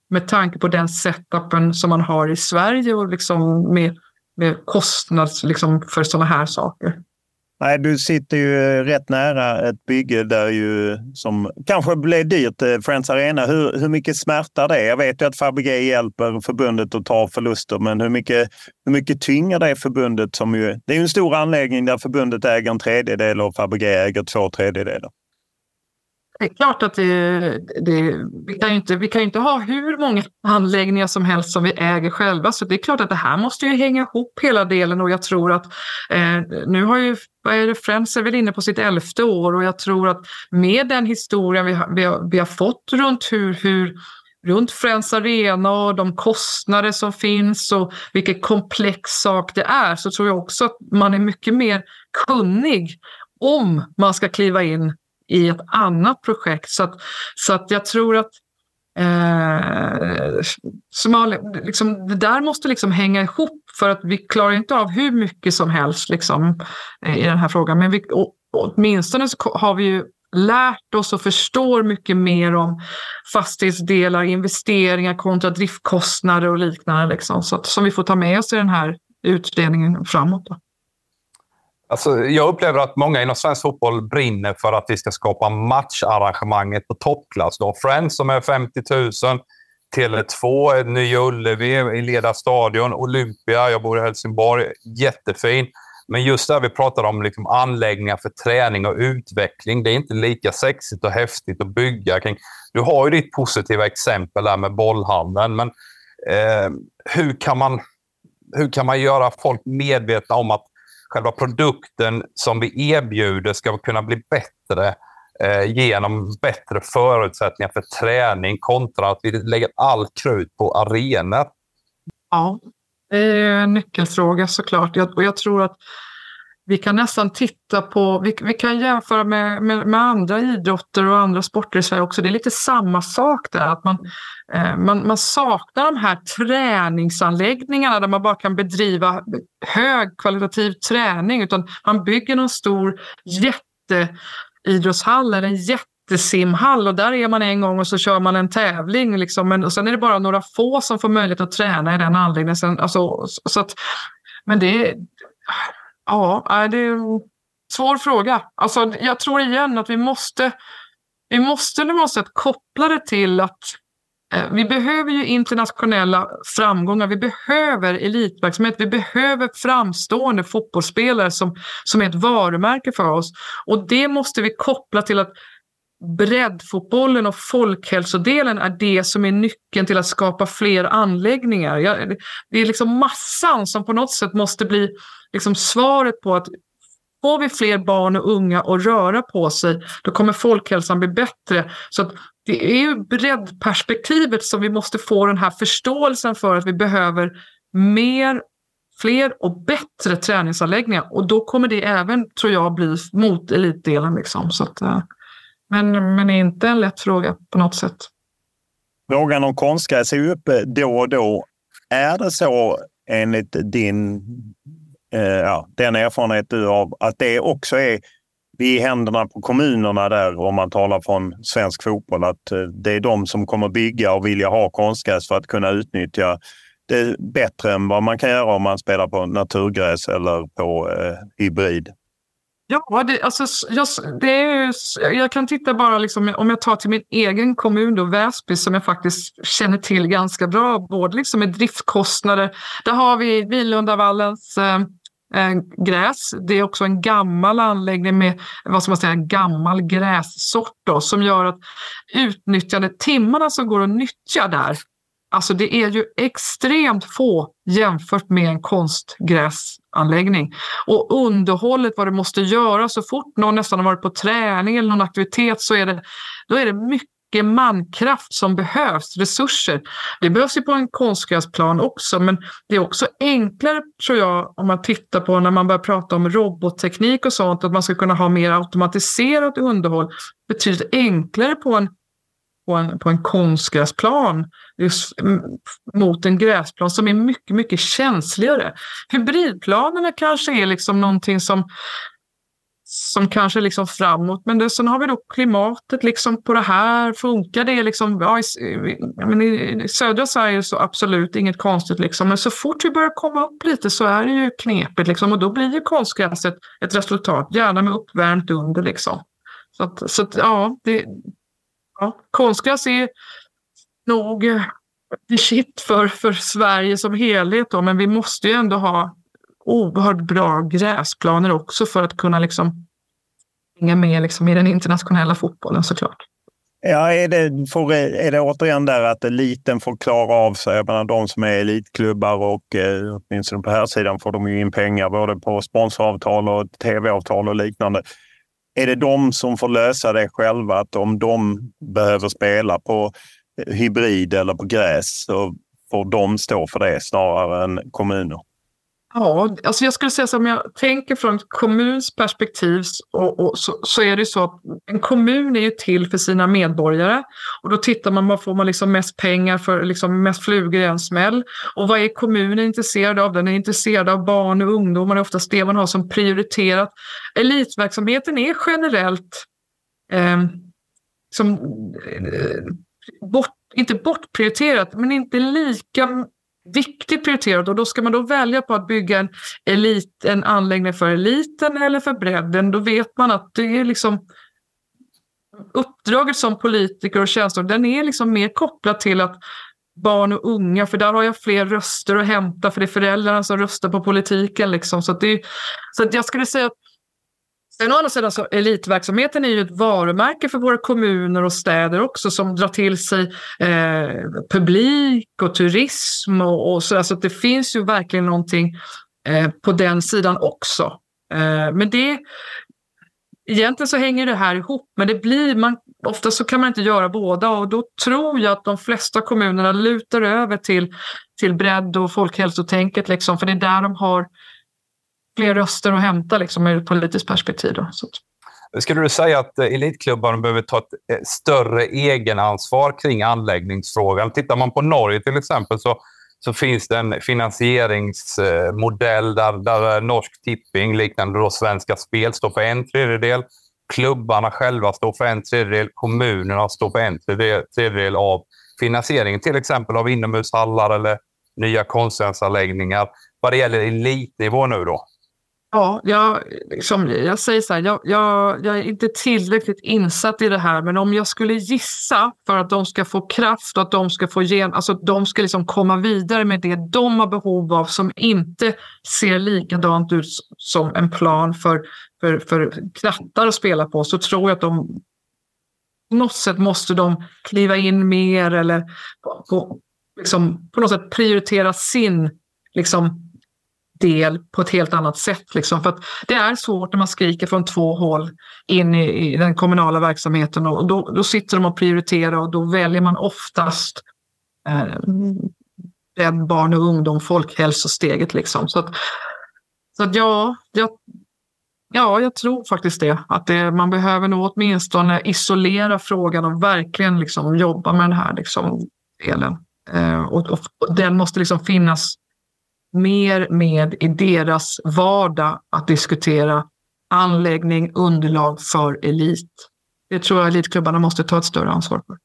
med tanke på den setupen som man har i Sverige och liksom med kostnad liksom, för sådana här saker. Nej, du sitter ju rätt nära ett bygge där ju, som kanske blev dyrt, eh, Friends Arena. Hur, hur mycket smärtar det? Jag vet ju att Fabege hjälper förbundet att ta förluster, men hur mycket, hur mycket tynger det förbundet? Som ju, det är ju en stor anläggning där förbundet äger en tredjedel och Fabege äger två tredjedelar. Det är klart att det, det, vi, kan ju inte, vi kan inte ha hur många anläggningar som helst som vi äger själva. Så det är klart att det här måste ju hänga ihop hela delen och jag tror att eh, nu har ju vad är det, Friends är väl inne på sitt elfte år och jag tror att med den historien vi har, vi har, vi har fått runt hur, hur runt Friends Arena och de kostnader som finns och vilken komplex sak det är så tror jag också att man är mycket mer kunnig om man ska kliva in i ett annat projekt. Så att, så att jag tror att eh, Somalia, liksom, det där måste liksom hänga ihop för att vi klarar inte av hur mycket som helst liksom, eh, i den här frågan. Men vi, åtminstone så har vi ju lärt oss och förstår mycket mer om fastighetsdelar, investeringar kontra driftkostnader och liknande. Liksom, så att, som vi får ta med oss i den här utredningen framåt. Då. Alltså, jag upplever att många inom svensk fotboll brinner för att vi ska skapa matcharrangemanget på toppklass. Då. Friends som är 50 000, Tele2, Nya Ullevi i Leda stadion, Olympia, jag bor i Helsingborg, jättefin. Men just där vi pratar om liksom anläggningar för träning och utveckling, det är inte lika sexigt och häftigt att bygga kring. Du har ju ditt positiva exempel där med bollhandeln, men eh, hur, kan man, hur kan man göra folk medvetna om att själva produkten som vi erbjuder ska kunna bli bättre eh, genom bättre förutsättningar för träning kontra att vi lägger all krut på arenor? Ja, det är en nyckelfråga såklart. Jag, och jag tror att vi kan nästan titta på, vi, vi kan jämföra med, med, med, andra idrotter och andra sporter i Sverige också. Det är lite samma sak där, att man, eh, man, man saknar de här träningsanläggningarna där man bara kan bedriva högkvalitativ träning, utan man bygger någon stor jätteidrottshall eller en jättesimhall och där är man en gång och så kör man en tävling. Liksom. Men, och sen är det bara några få som får möjlighet att träna i den anläggningen. Sen, alltså, så att, men det är Ja, det är en svår fråga. Alltså, jag tror igen att vi måste, vi måste på måste koppla det till att Eh, vi behöver ju internationella framgångar, vi behöver elitverksamhet, vi behöver framstående fotbollsspelare som, som är ett varumärke för oss. Och det måste vi koppla till att breddfotbollen och folkhälsodelen är det som är nyckeln till att skapa fler anläggningar. Det är liksom massan som på något sätt måste bli liksom svaret på att får vi fler barn och unga att röra på sig, då kommer folkhälsan bli bättre. Så det är ju breddperspektivet som vi måste få den här förståelsen för att vi behöver mer, fler och bättre träningsanläggningar. Och då kommer det även, tror jag, bli mot elitdelen. Liksom. Så att, eh, men, men, men inte en lätt fråga på något sätt. Frågan om konstgräs är ju uppe då och då. Är det så enligt din, eh, ja, den erfarenhet du har att det också är i händerna på kommunerna där om man talar från svensk fotboll att eh, det är de som kommer bygga och vilja ha konstgräs för att kunna utnyttja det bättre än vad man kan göra om man spelar på naturgräs eller på eh, hybrid. Ja, det, alltså, jag, det är, jag kan titta bara liksom, om jag tar till min egen kommun, då, Väsby, som jag faktiskt känner till ganska bra, både liksom med driftkostnader. Där har vi Vilundavallens eh, gräs. Det är också en gammal anläggning med vad ska man säga, gammal grässort då, som gör att utnyttjande timmarna som går att nyttja där Alltså det är ju extremt få jämfört med en konstgräsanläggning. Och underhållet, vad det måste göra så fort någon nästan har varit på träning eller någon aktivitet så är det, då är det mycket mankraft som behövs, resurser. Det behövs ju på en konstgräsplan också, men det är också enklare tror jag om man tittar på när man börjar prata om robotteknik och sånt, att man ska kunna ha mer automatiserat underhåll betydligt enklare på en på en, på en konstgräsplan just mm, mot en gräsplan som är mycket, mycket känsligare. Hybridplanerna kanske är liksom någonting som, som kanske är liksom framåt, men det, sen har vi då klimatet liksom på det här. Funkar det liksom? Ja, i, men i, i södra Sverige så absolut inget konstigt, liksom. men så fort vi börjar komma upp lite så är det ju knepigt liksom, och då blir ju konstgräset ett resultat, gärna med uppvärmt under. Liksom. Så, att, så att, ja, det, Ja, konstgräs är nog the shit för, för Sverige som helhet, då, men vi måste ju ändå ha oerhört bra gräsplaner också för att kunna liksom hänga med liksom i den internationella fotbollen såklart. Ja, är det, får, är det återigen där att eliten får klara av sig? Jag menar, de som är elitklubbar och eh, åtminstone på här sidan får de ju in pengar både på sponsoravtal och tv-avtal och liknande är det de som får lösa det själva? Att om de behöver spela på eh, hybrid eller på gräs så får de stå för det snarare än kommuner? Ja, alltså jag skulle säga så om jag tänker från kommuns perspektiv och, och så, så, är det så att en kommun är ju till för sina medborgare och då tittar man vad får man liksom mest pengar för, liksom mest flugor i en smäll. Och vad är kommunen intresserad av? Den är intresserad av barn och ungdomar, det är oftast det man har som prioriterat. Elitverksamheten är generellt eh, som, eh, bort, inte bortprioriterat, men inte lika viktigt prioriterat och då ska man då välja på att bygga en, elit, en anläggning för eliten eller för bredden, då vet man att det är liksom uppdraget som politiker och tjänsteman, den är liksom mer kopplad till att barn och unga, för där har jag fler röster att hämta, för det är föräldrarna som röstar på politiken. Liksom. Så, det, så jag skulle säga att Sen å andra sidan så elitverksamheten är ju ett varumärke för våra kommuner och städer också som drar till sig eh, publik och turism och, och så. Alltså det finns ju verkligen någonting eh, på den sidan också. Eh, men det, egentligen så hänger det här ihop, men det blir man, ofta så kan man inte göra båda och då tror jag att de flesta kommunerna lutar över till, till bredd och folkhälsotänket, liksom, för det är där de har fler röster att hämta liksom, ur ett politiskt perspektiv. Då. Så. Skulle du säga att eh, elitklubbarna behöver ta ett eh, större egenansvar kring anläggningsfrågan? Tittar man på Norge till exempel så, så finns det en finansieringsmodell där, där eh, Norsk Tipping, liknande då Svenska Spel, står för en tredjedel. Klubbarna själva står för en tredjedel. Kommunerna står för en tredjedel av finansieringen, till exempel av inomhushallar eller nya konstgränsanläggningar. Vad det gäller elitnivå nu då? Ja, jag, som jag säger så här, jag, jag, jag, är inte tillräckligt insatt i det här, men om jag skulle gissa för att de ska få kraft och att de ska få gen, alltså de ska liksom komma vidare med det de har behov av som inte ser likadant ut som en plan för, för, för krattar att spela på, så tror jag att de på något sätt måste de kliva in mer eller på, liksom, på något sätt prioritera sin liksom, del på ett helt annat sätt. Liksom. För att det är svårt när man skriker från två håll in i, i den kommunala verksamheten och då, då, sitter de och prioriterar och då väljer man oftast eh, barn och ungdom, folkhälsosteget. Liksom. Så, att, så att ja, jag, ja, jag tror faktiskt det. Att det, man behöver nog åtminstone isolera frågan och verkligen liksom jobba med den här liksom, delen. Eh, och, och, och den måste liksom finnas mer med i deras vardag att diskutera anläggning, underlag för elit. Det tror jag elitklubbarna måste ta ett större ansvar för.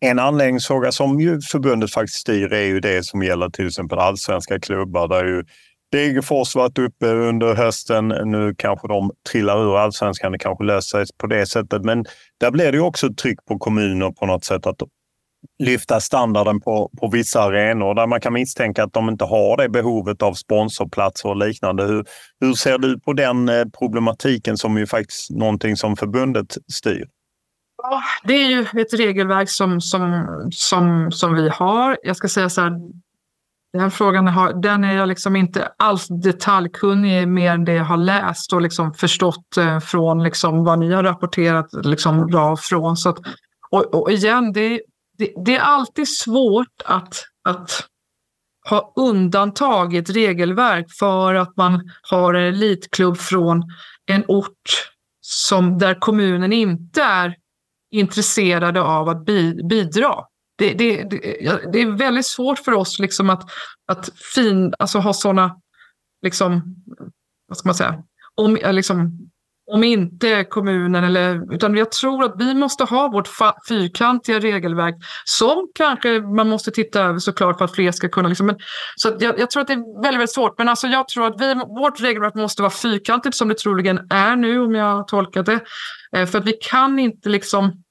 En anläggningsfråga som ju förbundet faktiskt styr är ju det som gäller till exempel allsvenska klubbar där ju Degerfors varit uppe under hösten. Nu kanske de trillar ur allsvenskan. Det kanske löser sig på det sättet. Men där blir det ju också tryck på kommuner på något sätt att lyfta standarden på, på vissa arenor där man kan misstänka att de inte har det behovet av sponsorplatser och liknande. Hur, hur ser du på den eh, problematiken som ju faktiskt någonting som förbundet styr? Ja, det är ju ett regelverk som, som, som, som vi har. Jag ska säga så här, den frågan har, den är jag liksom inte alls detaljkunnig i mer än det jag har läst och liksom förstått eh, från liksom vad ni har rapporterat liksom bra från. Så att, och, och igen, det, det, det, är alltid svårt att, att ha undantag i ett regelverk för att man har en elitklubb från en ort som, där kommunen inte är intresserade av att bi, bidra. Det, det, det, det, är väldigt svårt för oss liksom att, att fin, alltså ha sådana, liksom, vad ska man säga, om, liksom, om inte kommunen eller, utan jag tror att vi måste ha vårt fyrkantiga regelverk som kanske man måste titta över såklart för att fler ska kunna. Liksom, men, så jag, jag, tror att det är väldigt, väldigt svårt, men alltså jag tror att vi, vårt regelverk måste vara fyrkantigt som det troligen är nu om jag har tolkat det. Eh, för att vi kan inte liksom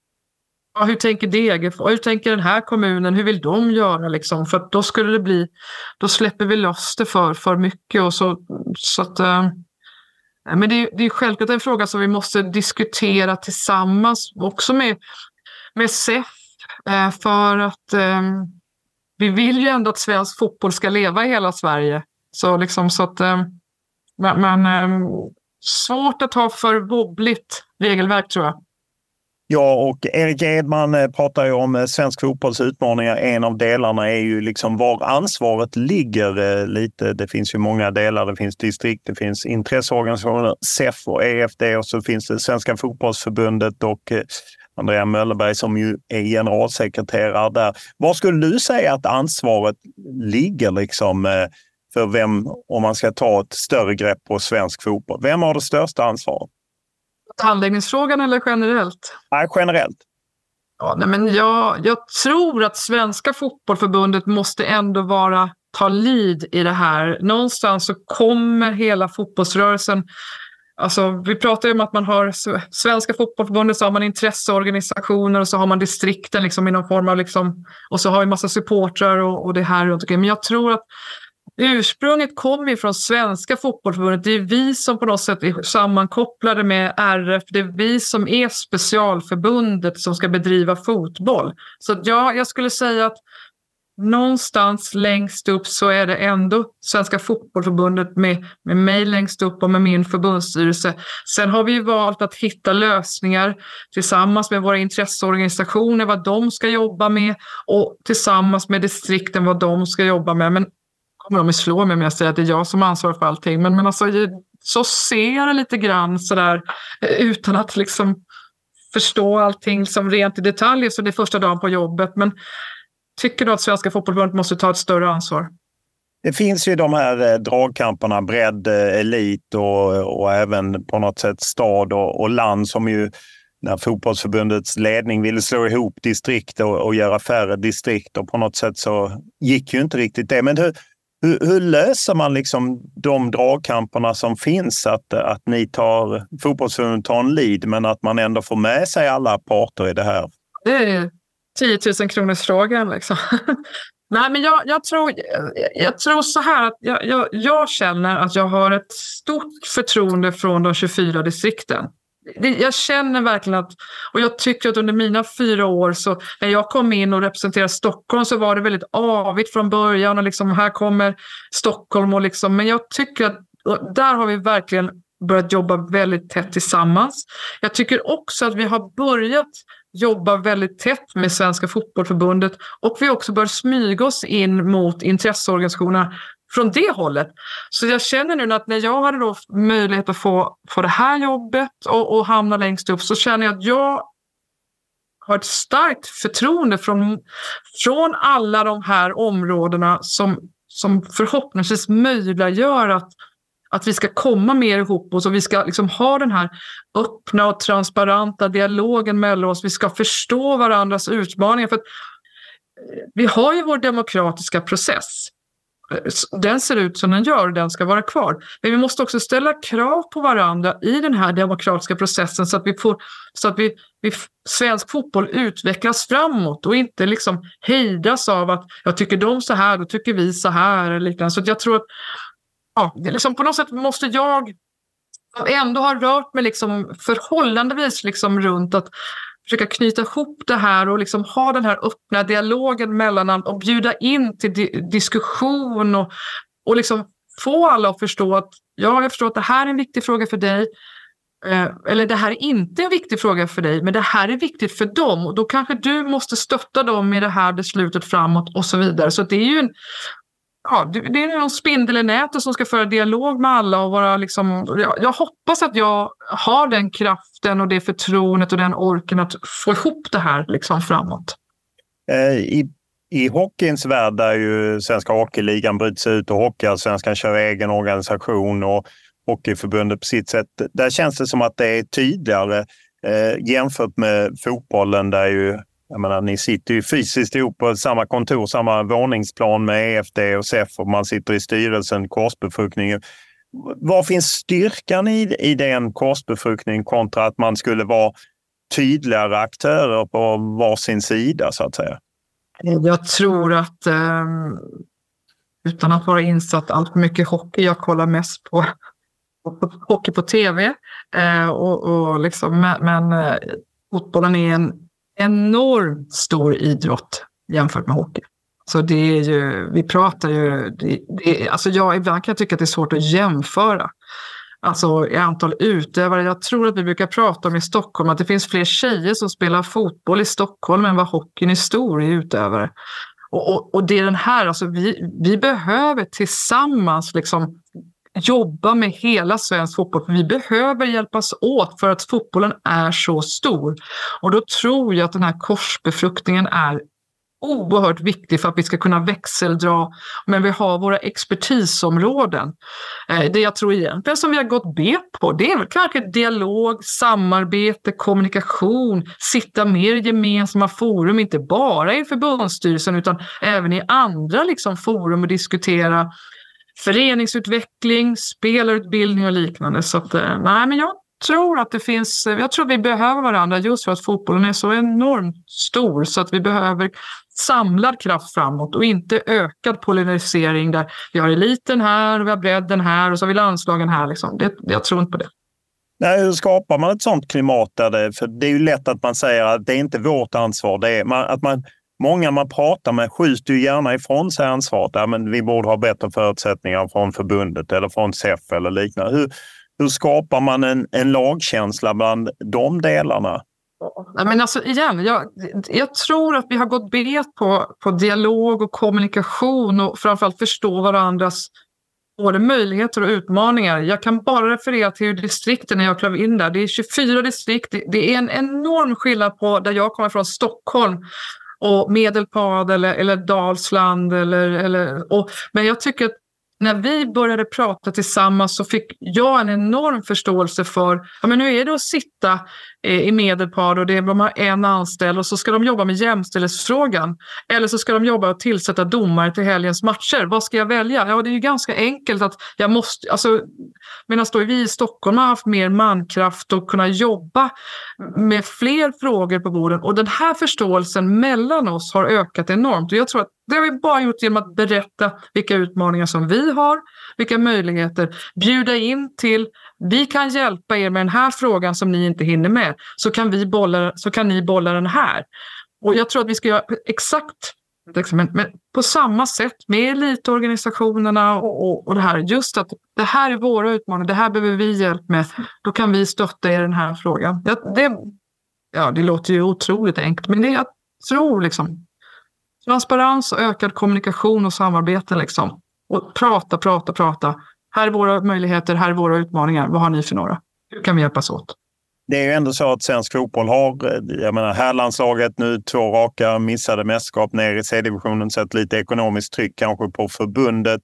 Ja, hur tänker Degerfors? Hur tänker den här kommunen? Hur vill de göra? Liksom? För då skulle det bli, då släpper vi loss det för, för mycket. Och så, så att, eh, men det är, det är självklart en fråga som vi måste diskutera tillsammans också med, med SEF. Eh, för att ehm, vi vill ju ändå att svensk fotboll ska leva i hela Sverige. Så, liksom, så att, ehm, men, men ehm, svårt att ha för wobbligt regelverk tror jag. Ja, och Erik Edman eh, pratar ju om eh, svensk fotbolls utmaningar. En av delarna är ju liksom var ansvaret ligger eh, lite. Det finns ju många delar. Det finns distrikt, det finns intresseorganisationer, SEF och EFD och så finns det Svenska fotbollsförbundet och Andrea Möllerberg som ju är generalsekreterare där. Var skulle du säga att ansvaret ligger liksom för vem, om man ska ta ett större grepp på svensk fotboll? Vem har det största ansvaret? Handläggningsfrågan eller generellt? Nej, generellt. Ja, nej, men jag, jag tror att Svenska fotbollförbundet måste ändå vara ta lead i det här. Någonstans så kommer hela fotbollsrörelsen Alltså, vi pratar ju om att man har Svenska fotbollförbundet, så har man intresseorganisationer och så har man distrikten liksom i någon form av... Liksom, och så har vi massa supportrar och, och det här runt omkring. Men jag tror att Ursprunget kommer ju från Svenska fotbollförbundet. Det är vi som på något sätt är sammankopplade med RF. Det är vi som är specialförbundet som ska bedriva fotboll. Så ja, jag skulle säga att någonstans längst upp så är det ändå Svenska fotbollförbundet med, med mig längst upp och med min förbundsstyrelse. Sen har vi valt att hitta lösningar tillsammans med våra intresseorganisationer, vad de ska jobba med och tillsammans med distrikten vad de ska jobba med. Men kommer de att slå mig om jag säger att det är jag som ansvarar för allting. Men, men alltså, så ser jag det lite grann sådär eh, utan att liksom förstå allting som rent i detalj. Så det är första dagen på jobbet. Men tycker du att Svenska Fotbollförbundet måste ta ett större ansvar? Det finns ju de här eh, dragkamperna, bredd, eh, elit och, och även på något sätt stad och, och land som ju när fotbollsförbundets ledning ville slå ihop distrikt och, och göra färre distrikt och på något sätt så gick ju inte riktigt det. Men hur, hur, hur, löser man liksom de dragkamperna som finns? Att, att ni tar, fotbollsförbundet tar en lead, men att man ändå får med sig alla parter i det här? Det är 10 000 kronors frågan liksom. Nej, men jag, jag, tror, jag tror så här att jag, jag, jag, känner att jag har ett stort förtroende från de 24 distrikten. Jag känner verkligen att, och jag tycker att under mina fyra år, så när jag kom in och representerade Stockholm så var det väldigt avigt från början och liksom här kommer Stockholm och liksom, men jag tycker att där har vi verkligen börjat jobba väldigt tätt tillsammans. Jag tycker också att vi har börjat jobba väldigt tätt med Svenska Fotbollförbundet och vi har också börjat smyga oss in mot intresseorganisationerna från det hållet. Så jag känner nu att när jag hade då möjlighet att få, få det här jobbet och, och hamna längst upp så känner jag att jag har ett starkt förtroende från, från alla de här områdena som, som förhoppningsvis möjliggör att att vi ska komma mer ihop oss och vi ska liksom ha den här öppna och transparenta dialogen mellan oss. Vi ska förstå varandras utmaningar. För eh, vi har ju vår demokratiska process. Den ser ut som den gör och den ska vara kvar. Men vi måste också ställa krav på varandra i den här demokratiska processen så att, vi får, så att vi, vi, svensk fotboll utvecklas framåt och inte liksom hejdas av att jag tycker de så här, då tycker vi så här. Eller liknande. Så jag tror att ja, liksom på något sätt måste jag ändå ha rört mig liksom förhållandevis liksom runt att försöka knyta ihop det här och liksom ha den här öppna dialogen mellan och bjuda in till di diskussion och, och liksom få alla att förstå att ja, jag förstår att det här är en viktig fråga för dig. Eh, eller det här är inte en viktig fråga för dig, men det här är viktigt för dem och då kanske du måste stötta dem i det här beslutet framåt och så vidare. Så det är ju en, ja, det är någon spindel i nätet som ska föra dialog med alla och vara liksom, jag, jag, hoppas att jag har den kraften och det förtroendet och den orken att få ihop det här liksom framåt. Eh, I, i hockeyns värld där ju Svenska Hockeyligan bryts ut och Hockeyallsvenskan kör egen organisation och Hockeyförbundet på sitt sätt. Där känns det som att det är tydligare eh, jämfört med fotbollen där ju jag menar, ni sitter ju fysiskt ihop på samma kontor, samma våningsplan med EFD och SEF och man sitter i styrelsen, korsbefruktningen. Var finns styrkan i, i den korsbefruktningen kontra att man skulle vara tydligare aktörer på varsin sida så att säga? Jag tror att ehm, utan att vara insatt allt för mycket hockey, jag kollar mest på, på hockey på tv. Eh, och, och liksom, men, men eh, fotbollen är en enormt stor idrott jämfört med hockey. Så det är ju, vi pratar ju, det, det, alltså jag ibland kan jag tycka att det är svårt att jämföra. Alltså i antal utövare. Jag tror att vi brukar prata om i Stockholm att det finns fler tjejer som spelar fotboll i Stockholm än vad hockeyn är stor i utövare. Och, och, och det är den här, alltså vi, vi behöver tillsammans liksom jobba med hela svensk fotboll. För vi behöver hjälpas åt för att fotbollen är så stor. Och då tror jag att den här korsbefruktningen är oerhört viktig för att vi ska kunna växeldra. Men vi har våra expertisområden. Eh, det jag tror egentligen som vi har gått bet på, det är väl kanske dialog, samarbete, kommunikation, sitta mer i gemensamma forum, inte bara i förbundsstyrelsen utan även i andra liksom, forum och diskutera föreningsutveckling, spelarutbildning och liknande. Så att, eh, nej, men jag tror att det finns, eh, jag tror vi behöver varandra just för att fotbollen är så enormt stor så att vi behöver samlad kraft framåt och inte ökad polarisering där vi har eliten här och vi har bredden här och så har vi landslagen här. Liksom. Det, jag tror inte på det. Nej, hur skapar man ett sånt klimat? Där det, för det är ju lätt att man säger att det är inte vårt ansvar. Det är, man, att man Många man pratar med skjuter ju gärna ifrån sig ansvaret. Ja, men vi borde ha bättre förutsättningar från förbundet eller från SEF eller liknande. Hur, hur skapar man en, en lagkänsla bland de delarna? Men alltså igen, jag, jag, tror att vi har gått bet på, på dialog och kommunikation och framförallt förstå varandras både möjligheter och utmaningar. Jag kan bara referera till distrikten när jag klev in där. Det är 24 distrikt. Det, det är en enorm skillnad på där jag kommer från, Stockholm, och Medelpad eller, eller Dalsland. Eller, eller, och, men jag tycker att när vi började prata tillsammans så fick jag en enorm förståelse för, ja men hur är det att sitta eh, i Medelpad och det är, de har en anställd och så ska de jobba med jämställdhetsfrågan. Eller så ska de jobba och tillsätta domare till helgens matcher. Vad ska jag välja? Ja, det är ju ganska enkelt att jag måste, alltså medan då vi i Stockholm har haft mer mankraft och kunna jobba med fler frågor på borden och den här förståelsen mellan oss har ökat enormt och jag tror att det har vi bara gjort genom att berätta vilka utmaningar som vi har, vilka möjligheter, bjuda in till, vi kan hjälpa er med den här frågan som ni inte hinner med, så kan, vi bolla, så kan ni bolla den här. Och jag tror att vi ska göra exakt liksom, men, på samma sätt med elitorganisationerna och, och, och det här. Just att det här är våra utmaningar, det här behöver vi hjälp med. Då kan vi stötta er i den här frågan. Ja, det, ja, det låter ju otroligt enkelt, men det jag tror liksom transparens och ökad kommunikation och samarbete. Liksom. Och prata, prata, prata. Här är våra möjligheter, här är våra utmaningar. Vad har ni för några? Hur kan vi hjälpas åt? Det är ju ändå så att svensk fotboll har, eh, jag menar herrlandslaget nu två raka missade mästerskap ner i C-divisionen, sett lite ekonomiskt tryck kanske på förbundet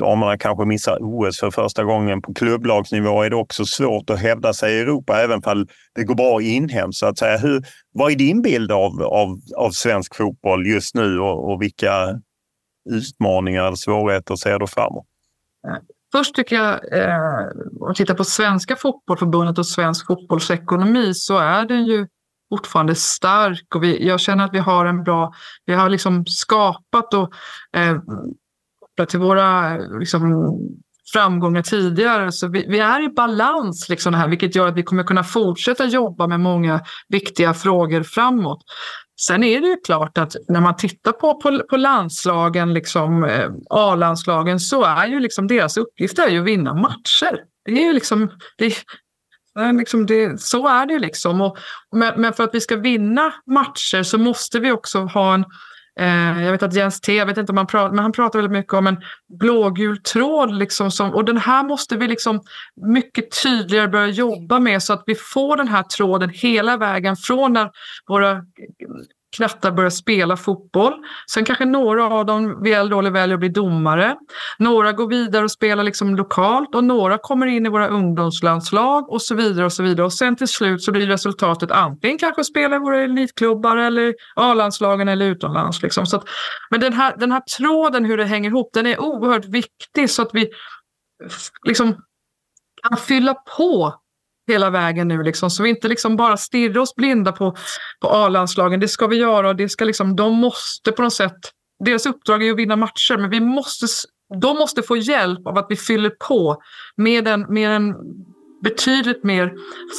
damerna kanske missar OS för första gången. På klubblagsnivå är det också svårt att hävda sig i Europa, även om det går bra inhemskt. Så att säga. Hur, vad är din bild av, av, av svensk fotboll just nu och, och vilka utmaningar eller svårigheter ser du framåt? Först tycker jag, eh, om man tittar på Svenska fotbollförbundet och svensk fotbollsekonomi så är den ju fortfarande stark och vi, jag känner att vi har en bra, vi har liksom skapat och eh, kopplat till våra liksom, framgångar tidigare. Så vi, vi, är i balans, liksom här, vilket gör att vi kommer kunna fortsätta jobba med många viktiga frågor framåt. Sen är det ju klart att när man tittar på, på, på landslagen, liksom, eh, A-landslagen, så är ju liksom deras uppgift är ju att vinna matcher. Det är ju liksom, det, Liksom det, så är det ju liksom. Och, men, men, för att vi ska vinna matcher så måste vi också ha en, Eh, jag vet att Jens T, jag vet inte om han pratar, men han pratar väldigt mycket om en blågul tråd. Liksom som, och den här måste vi liksom mycket tydligare börja jobba med så att vi får den här tråden hela vägen från när våra knattar börjar spela fotboll. Sen kanske några av dem vid äldre ålder väljer att bli domare. Några går vidare och spelar liksom lokalt och några kommer in i våra ungdomslandslag och så vidare. Och så vidare. Och sen till slut så blir resultatet antingen kanske att spela i våra elitklubbar eller A-landslagen eller utomlands. Liksom. Så att, men den här, den här tråden, hur det hänger ihop, den är oerhört viktig så att vi liksom kan fylla på hela vägen nu. Liksom, så vi inte liksom bara stirrar oss blinda på, på A-landslagen. Det ska vi göra och det ska liksom, de måste på något sätt... Deras uppdrag är att vinna matcher, men vi måste, de måste få hjälp av att vi fyller på med en, med en betydligt mer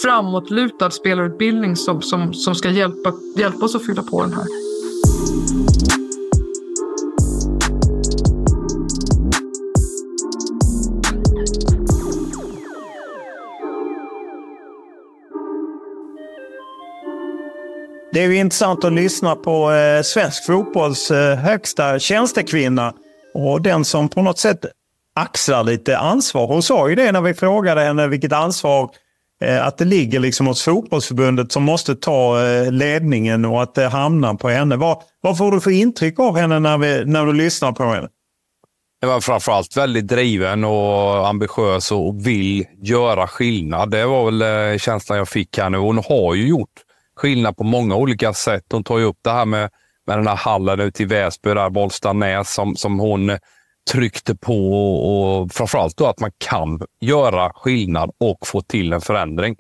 framåtlutad spelarutbildning som, som, som ska hjälpa, hjälpa oss att fylla på den här. Det är ju intressant att lyssna på eh, svensk fotbolls eh, högsta tjänstekvinna och den som på något sätt axlar lite ansvar. Hon sa ju det när vi frågade henne vilket ansvar eh, att det ligger liksom hos fotbollsförbundet som måste ta eh, ledningen och att eh, det hamnar på henne. Vad, vad får du för intryck av henne när, vi, när du lyssnar på henne? Det var framförallt väldigt driven och ambitiös och vill göra skillnad. Det var väl eh, känslan jag fick här nu. Hon har ju gjort skillnad på många olika sätt. Hon tar ju upp det här med, med den här hallen ute i Väsby, där Bollstanäs, som, som hon tryckte på och, och framförallt då att man kan göra skillnad och få till en förändring.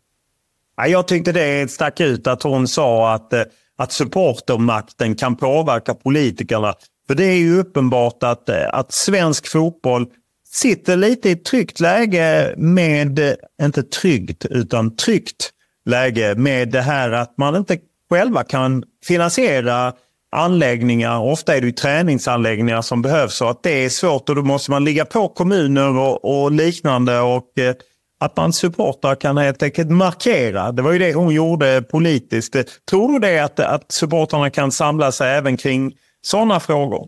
Jag tyckte det stack ut att hon sa att, eh, att supportermakten kan påverka politikerna. För det är ju uppenbart att, eh, att svensk fotboll sitter lite i ett tryggt läge med, eh, inte tryggt, utan tryggt läge med det här att man inte själva kan finansiera anläggningar. Ofta är det ju träningsanläggningar som behövs och att det är svårt och då måste man ligga på kommuner och, och liknande. och eh, Att man supportrar kan helt enkelt markera. Det var ju det hon gjorde politiskt. Tror du det att, att supportrarna kan samla sig även kring sådana frågor?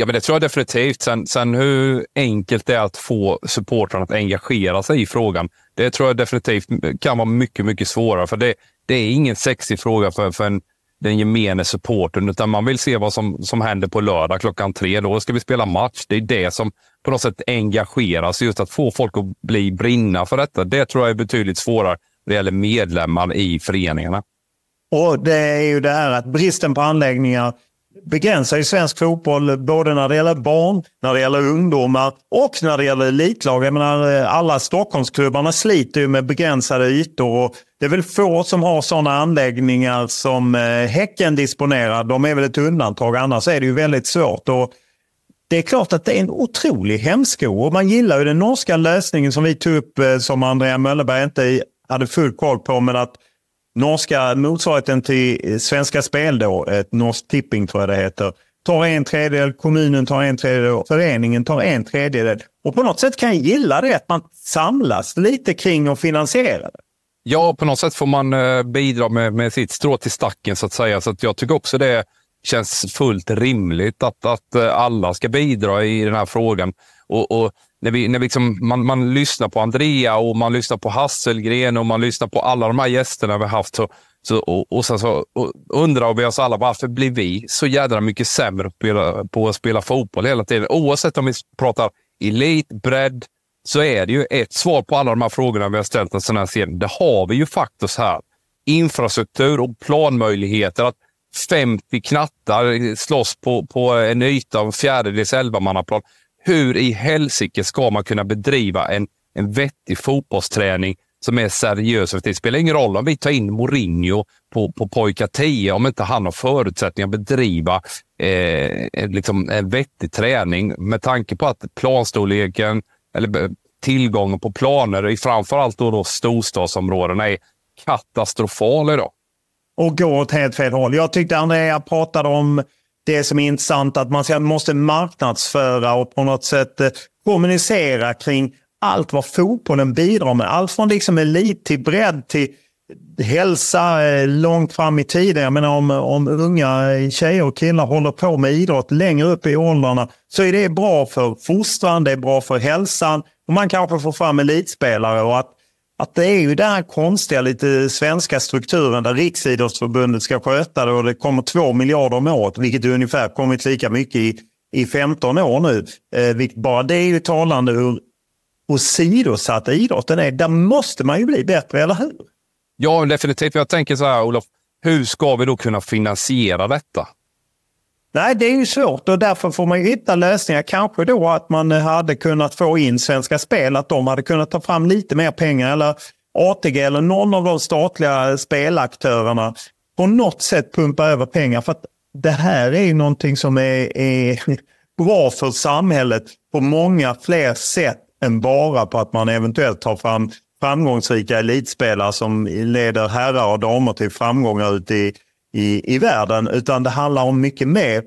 Ja, men det tror jag definitivt. Sen, sen hur enkelt det är att få supportrarna att engagera sig i frågan, det tror jag definitivt kan vara mycket, mycket svårare. För det, det är ingen sexig fråga för, för en, den gemene supporten, utan man vill se vad som, som händer på lördag klockan tre. Då ska vi spela match. Det är det som på något sätt engagerar. sig. Just att få folk att bli brinna för detta. Det tror jag är betydligt svårare när det gäller medlemmar i föreningarna. Och det är ju det här att bristen på anläggningar begränsar ju svensk fotboll både när det gäller barn, när det gäller ungdomar och när det gäller elitlag. Jag menar, eh, alla Stockholmsklubbarna sliter ju med begränsade ytor och det är väl få som har sådana anläggningar som eh, Häcken disponerar. De är väl ett undantag, annars är det ju väldigt svårt. Och det är klart att det är en otrolig hämsko och man gillar ju den norska lösningen som vi tog upp eh, som Andrea Möllerberg inte hade full koll på, men att norska motsvarigheten till eh, Svenska Spel då, ett norskt tipping tror jag det heter, tar en tredjedel, kommunen tar en tredjedel, föreningen tar en tredjedel. Och på något sätt kan jag gilla det, att man samlas lite kring och finansierar det. Ja, på något sätt får man eh, bidra med, med sitt strå till stacken så att säga. Så att jag tycker också det känns fullt rimligt att, att eh, alla ska bidra i den här frågan. Och, och när, vi, när vi liksom, man, man lyssnar på Andrea och man lyssnar på Hasselgren och man lyssnar på alla de här gästerna vi har haft. Så, så, och, och sen så och undrar vi oss alla varför blir vi så jädra mycket sämre på, spela, på att spela fotboll hela tiden? Oavsett om vi pratar elit, bredd, så är det ju ett svar på alla de här frågorna vi har ställt en sån här serie. Det har vi ju faktiskt här. Infrastruktur och planmöjligheter. Att 50 knattar slåss på, på en yta av en fjärdedels elvamannaplan. Hur i helsike ska man kunna bedriva en, en vettig fotbollsträning som är seriös? Det spelar ingen roll om vi tar in Mourinho på, på pojkar 10 om inte han har förutsättningar att bedriva eh, liksom en vettig träning med tanke på att planstorleken eller tillgången på planer i framförallt då, då storstadsområdena är katastrofal idag. Och går åt helt fel håll. Jag tyckte Andrea pratade om det som är intressant, att man måste marknadsföra och på något sätt eh, kommunicera kring allt vad fotbollen bidrar med. Allt från liksom elit till bredd till hälsa eh, långt fram i tiden. Jag menar om, om unga eh, tjejer och killar håller på med idrott längre upp i åldrarna så är det bra för fostran, det är bra för hälsan och man kanske får fram elitspelare. Och att, att det är ju den här konstiga, lite svenska strukturen där Riksidrottsförbundet ska sköta det och det kommer två miljarder om året, vilket ungefär kommit lika mycket i, i 15 år nu. Eh, bara det är ju talande hur åsidosatt idrotten är. Där måste man ju bli bättre, eller hur? Ja, definitivt. Jag tänker så här, Olof. Hur ska vi då kunna finansiera detta? Nej, det är ju svårt och därför får man ju hitta lösningar. Kanske då att man eh, hade kunnat få in Svenska Spel, att de hade kunnat ta fram lite mer pengar. Eller ATG eller någon av de statliga spelaktörerna på något sätt pumpa över pengar. För att det här är ju någonting som är, är bra för samhället på många fler sätt än bara på att man eventuellt tar fram framgångsrika elitspelare som leder herrar och damer till framgångar ute i, i, i världen. Utan det handlar om mycket mer.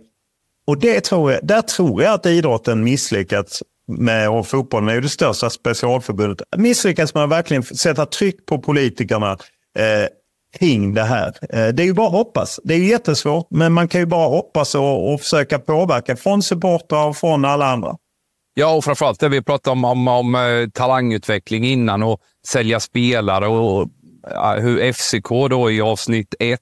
Och det tror jag, där tror jag att idrotten misslyckats med, och fotbollen är ju det största specialförbundet, misslyckats med att verkligen sätta tryck på politikerna eh, kring det här. Eh, det är ju bara att hoppas. Det är ju jättesvårt, men man kan ju bara hoppas och, och försöka påverka från supportrar och från alla andra. Ja, och framförallt det vi pratade om, om, om eh, talangutveckling innan och sälja spelare och hur FCK då i avsnitt ett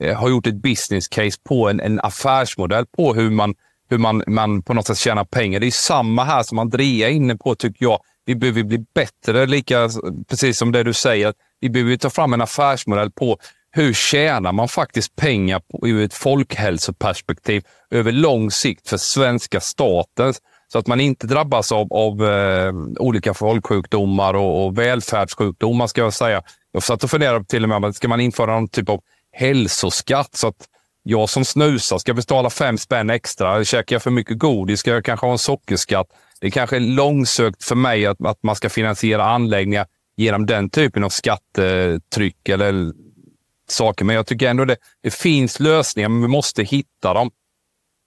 Eh, har gjort ett business case på en, en affärsmodell på hur man, hur man, man på något sätt tjänar pengar. Det är samma här som Andrea är inne på, tycker jag. Vi behöver bli bättre, lika precis som det du säger. Vi behöver ta fram en affärsmodell på hur tjänar man faktiskt pengar på, ur ett folkhälsoperspektiv över lång sikt för svenska staten så att man inte drabbas av, av eh, olika folksjukdomar och, och välfärdssjukdomar, ska jag säga. Jag satt och funderade till och med, om ska man införa någon typ av hälsoskatt så att jag som snusar ska betala fem spänn extra. Käkar jag för mycket godis ska jag kanske ha en sockerskatt. Det är kanske långsökt för mig att, att man ska finansiera anläggningar genom den typen av skattetryck eller saker. Men jag tycker ändå det, det finns lösningar, men vi måste hitta dem.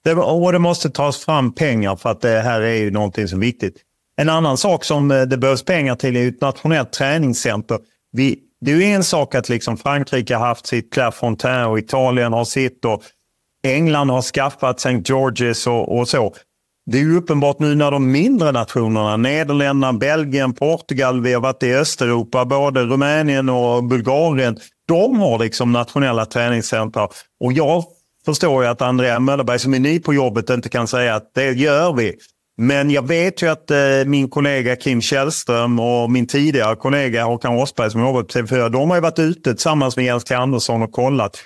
Det, och det måste tas fram pengar för att det här är ju någonting som är viktigt. En annan sak som eh, det behövs pengar till är ett nationellt träningscenter. Vi, det är ju en sak att liksom Frankrike har haft sitt Clairefontaine och Italien har sitt och England har skaffat St. George's och, och så. Det är ju uppenbart nu när de mindre nationerna, Nederländerna, Belgien, Portugal, vi har varit i Östeuropa, både Rumänien och Bulgarien, de har liksom nationella träningscentra. Och jag förstår ju att Andrea Möllerberg som är ny på jobbet inte kan säga att det gör vi. Men jag vet ju att eh, min kollega Kim Källström och min tidigare kollega Håkan Rosberg som jobbar på TV4, de har ju varit ute tillsammans med Jens T. Andersson och kollat.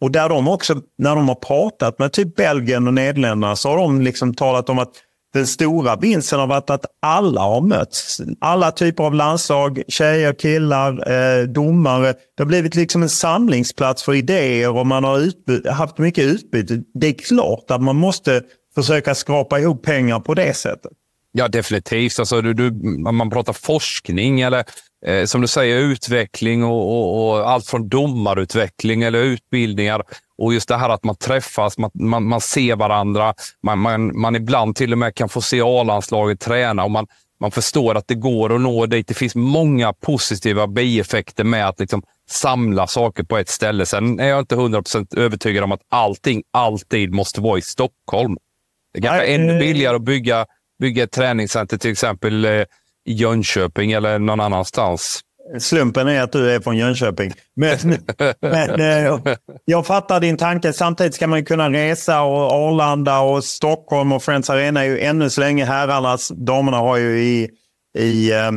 Och där de också, när de har pratat med typ Belgien och Nederländerna så har de liksom talat om att den stora vinsten har varit att alla har mötts. Alla typer av landslag, tjejer, killar, eh, domare. Det har blivit liksom en samlingsplats för idéer och man har haft mycket utbyte. Det är klart att man måste försöka skrapa ihop pengar på det sättet. Ja, definitivt. Alltså, du, du, man pratar forskning eller eh, som du säger utveckling och, och, och, allt från domarutveckling eller utbildningar. Och just det här att man träffas, man, man, man ser varandra. Man, man, man ibland till och med kan få se A-landslaget träna och man, man förstår att det går att nå dit. Det finns många positiva bieffekter med att liksom samla saker på ett ställe. Sen är jag inte 100% övertygad om att allting alltid måste vara i Stockholm. Det kanske är ännu billigare att bygga, bygga ett träningscenter till exempel eh, i Jönköping eller någon annanstans. Slumpen är att du är från Jönköping. Men, men eh, jag fattar din tanke. Samtidigt ska man kunna resa och Arlanda och Stockholm och Friends Arena är ju ännu så länge herrarnas. Damerna har ju i, i äh,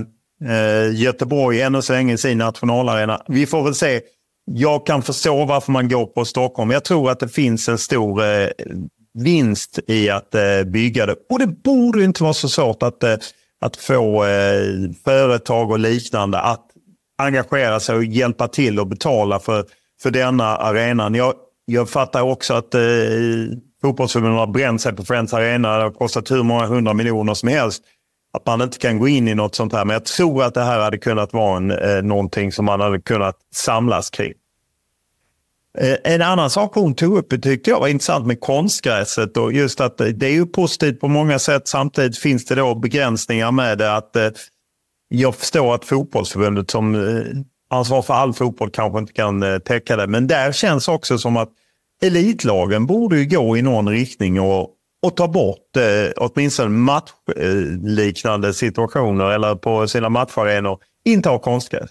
Göteborg ännu så länge sin nationalarena. Vi får väl se. Jag kan förstå varför man går på Stockholm. Jag tror att det finns en stor äh, vinst i att eh, bygga det. Och det borde inte vara så svårt att, eh, att få eh, företag och liknande att engagera sig och hjälpa till och betala för, för denna arenan. Jag, jag fattar också att eh, fotbollsförbundet har bränt sig på Friends Arena. Det har kostat hur många hundra miljoner som helst. Att man inte kan gå in i något sånt här. Men jag tror att det här hade kunnat vara en, eh, någonting som man hade kunnat samlas kring. Eh, en annan sak hon tog upp tyckte jag var intressant med konstgräset och just att det är ju positivt på många sätt. Samtidigt finns det då begränsningar med det. att eh, jag förstår att fotbollsförbundet som eh, ansvarar ansvar för all fotboll kanske inte kan täcka det. Men där känns också som att elitlagen borde ju gå i någon riktning och, och ta bort eh, åtminstone matchliknande situationer eller på sina matcharenor inte ha konstgräs.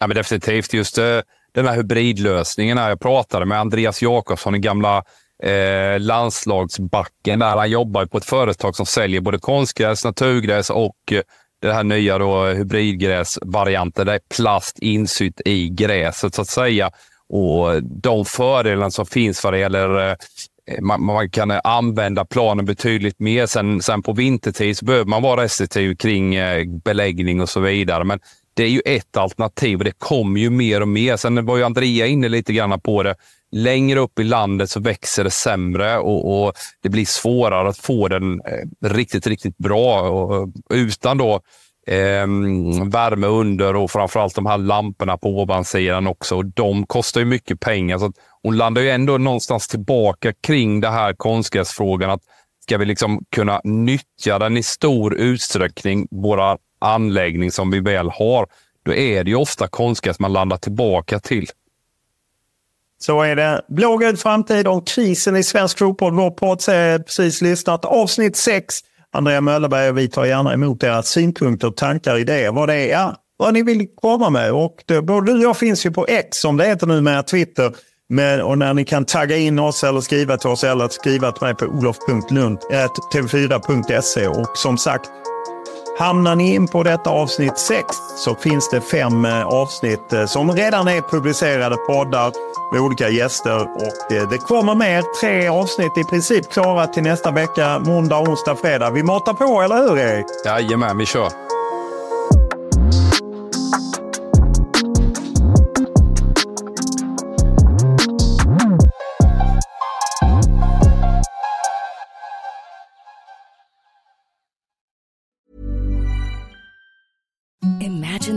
Ja, men definitivt. Just eh, den här hybridlösningen. Här jag pratade med Andreas Jakobsson, den gamla eh, landslagsbacken. Där han jobbar på ett företag som säljer både konstgräs, naturgräs och eh, det här nya då hybridgräsvarianten. Det är plast insytt i gräset så att säga. Och de fördelarna som finns vad det gäller eh, man, man, kan använda planen betydligt mer. Sen, sen på vintertid så behöver man vara restriktiv kring eh, beläggning och så vidare. Men det är ju ett alternativ och det kommer ju mer och mer. Sen var ju Andrea inne lite grann på det. Längre upp i landet så växer det sämre och, och det blir svårare att få den eh, riktigt, riktigt bra. Och, utan då eh, värme under och framförallt de här lamporna på ovansidan också. Och De kostar ju mycket pengar. Så hon landar ju ändå någonstans tillbaka kring det här konstgräsfrågan. Att ska vi liksom kunna nyttja den i stor utsträckning, våra anläggning som vi väl har, då är det ju ofta konstgräs man landar tillbaka till. Så är det. Blågul framtid om krisen i svensk fotboll. Vår poddserie precis lyssnat. Avsnitt 6. Andrea Möllerberg och vi tar gärna emot era synpunkter, tankar, idéer. Vad det är, ja, vad ni vill komma med. Och det, både du och jag finns ju på X som det heter nu med Twitter. Men, och när ni kan tagga in oss eller skriva till oss eller skriva till mig på olof.lund.tv4.se. Och som sagt, Hamnar ni in på detta avsnitt 6 så finns det fem eh, avsnitt eh, som redan är publicerade poddar med olika gäster. Och eh, det kommer mer. Tre avsnitt i princip klara till nästa vecka. Måndag, onsdag, fredag. Vi matar på, eller hur Erik? Jajamän, vi kör.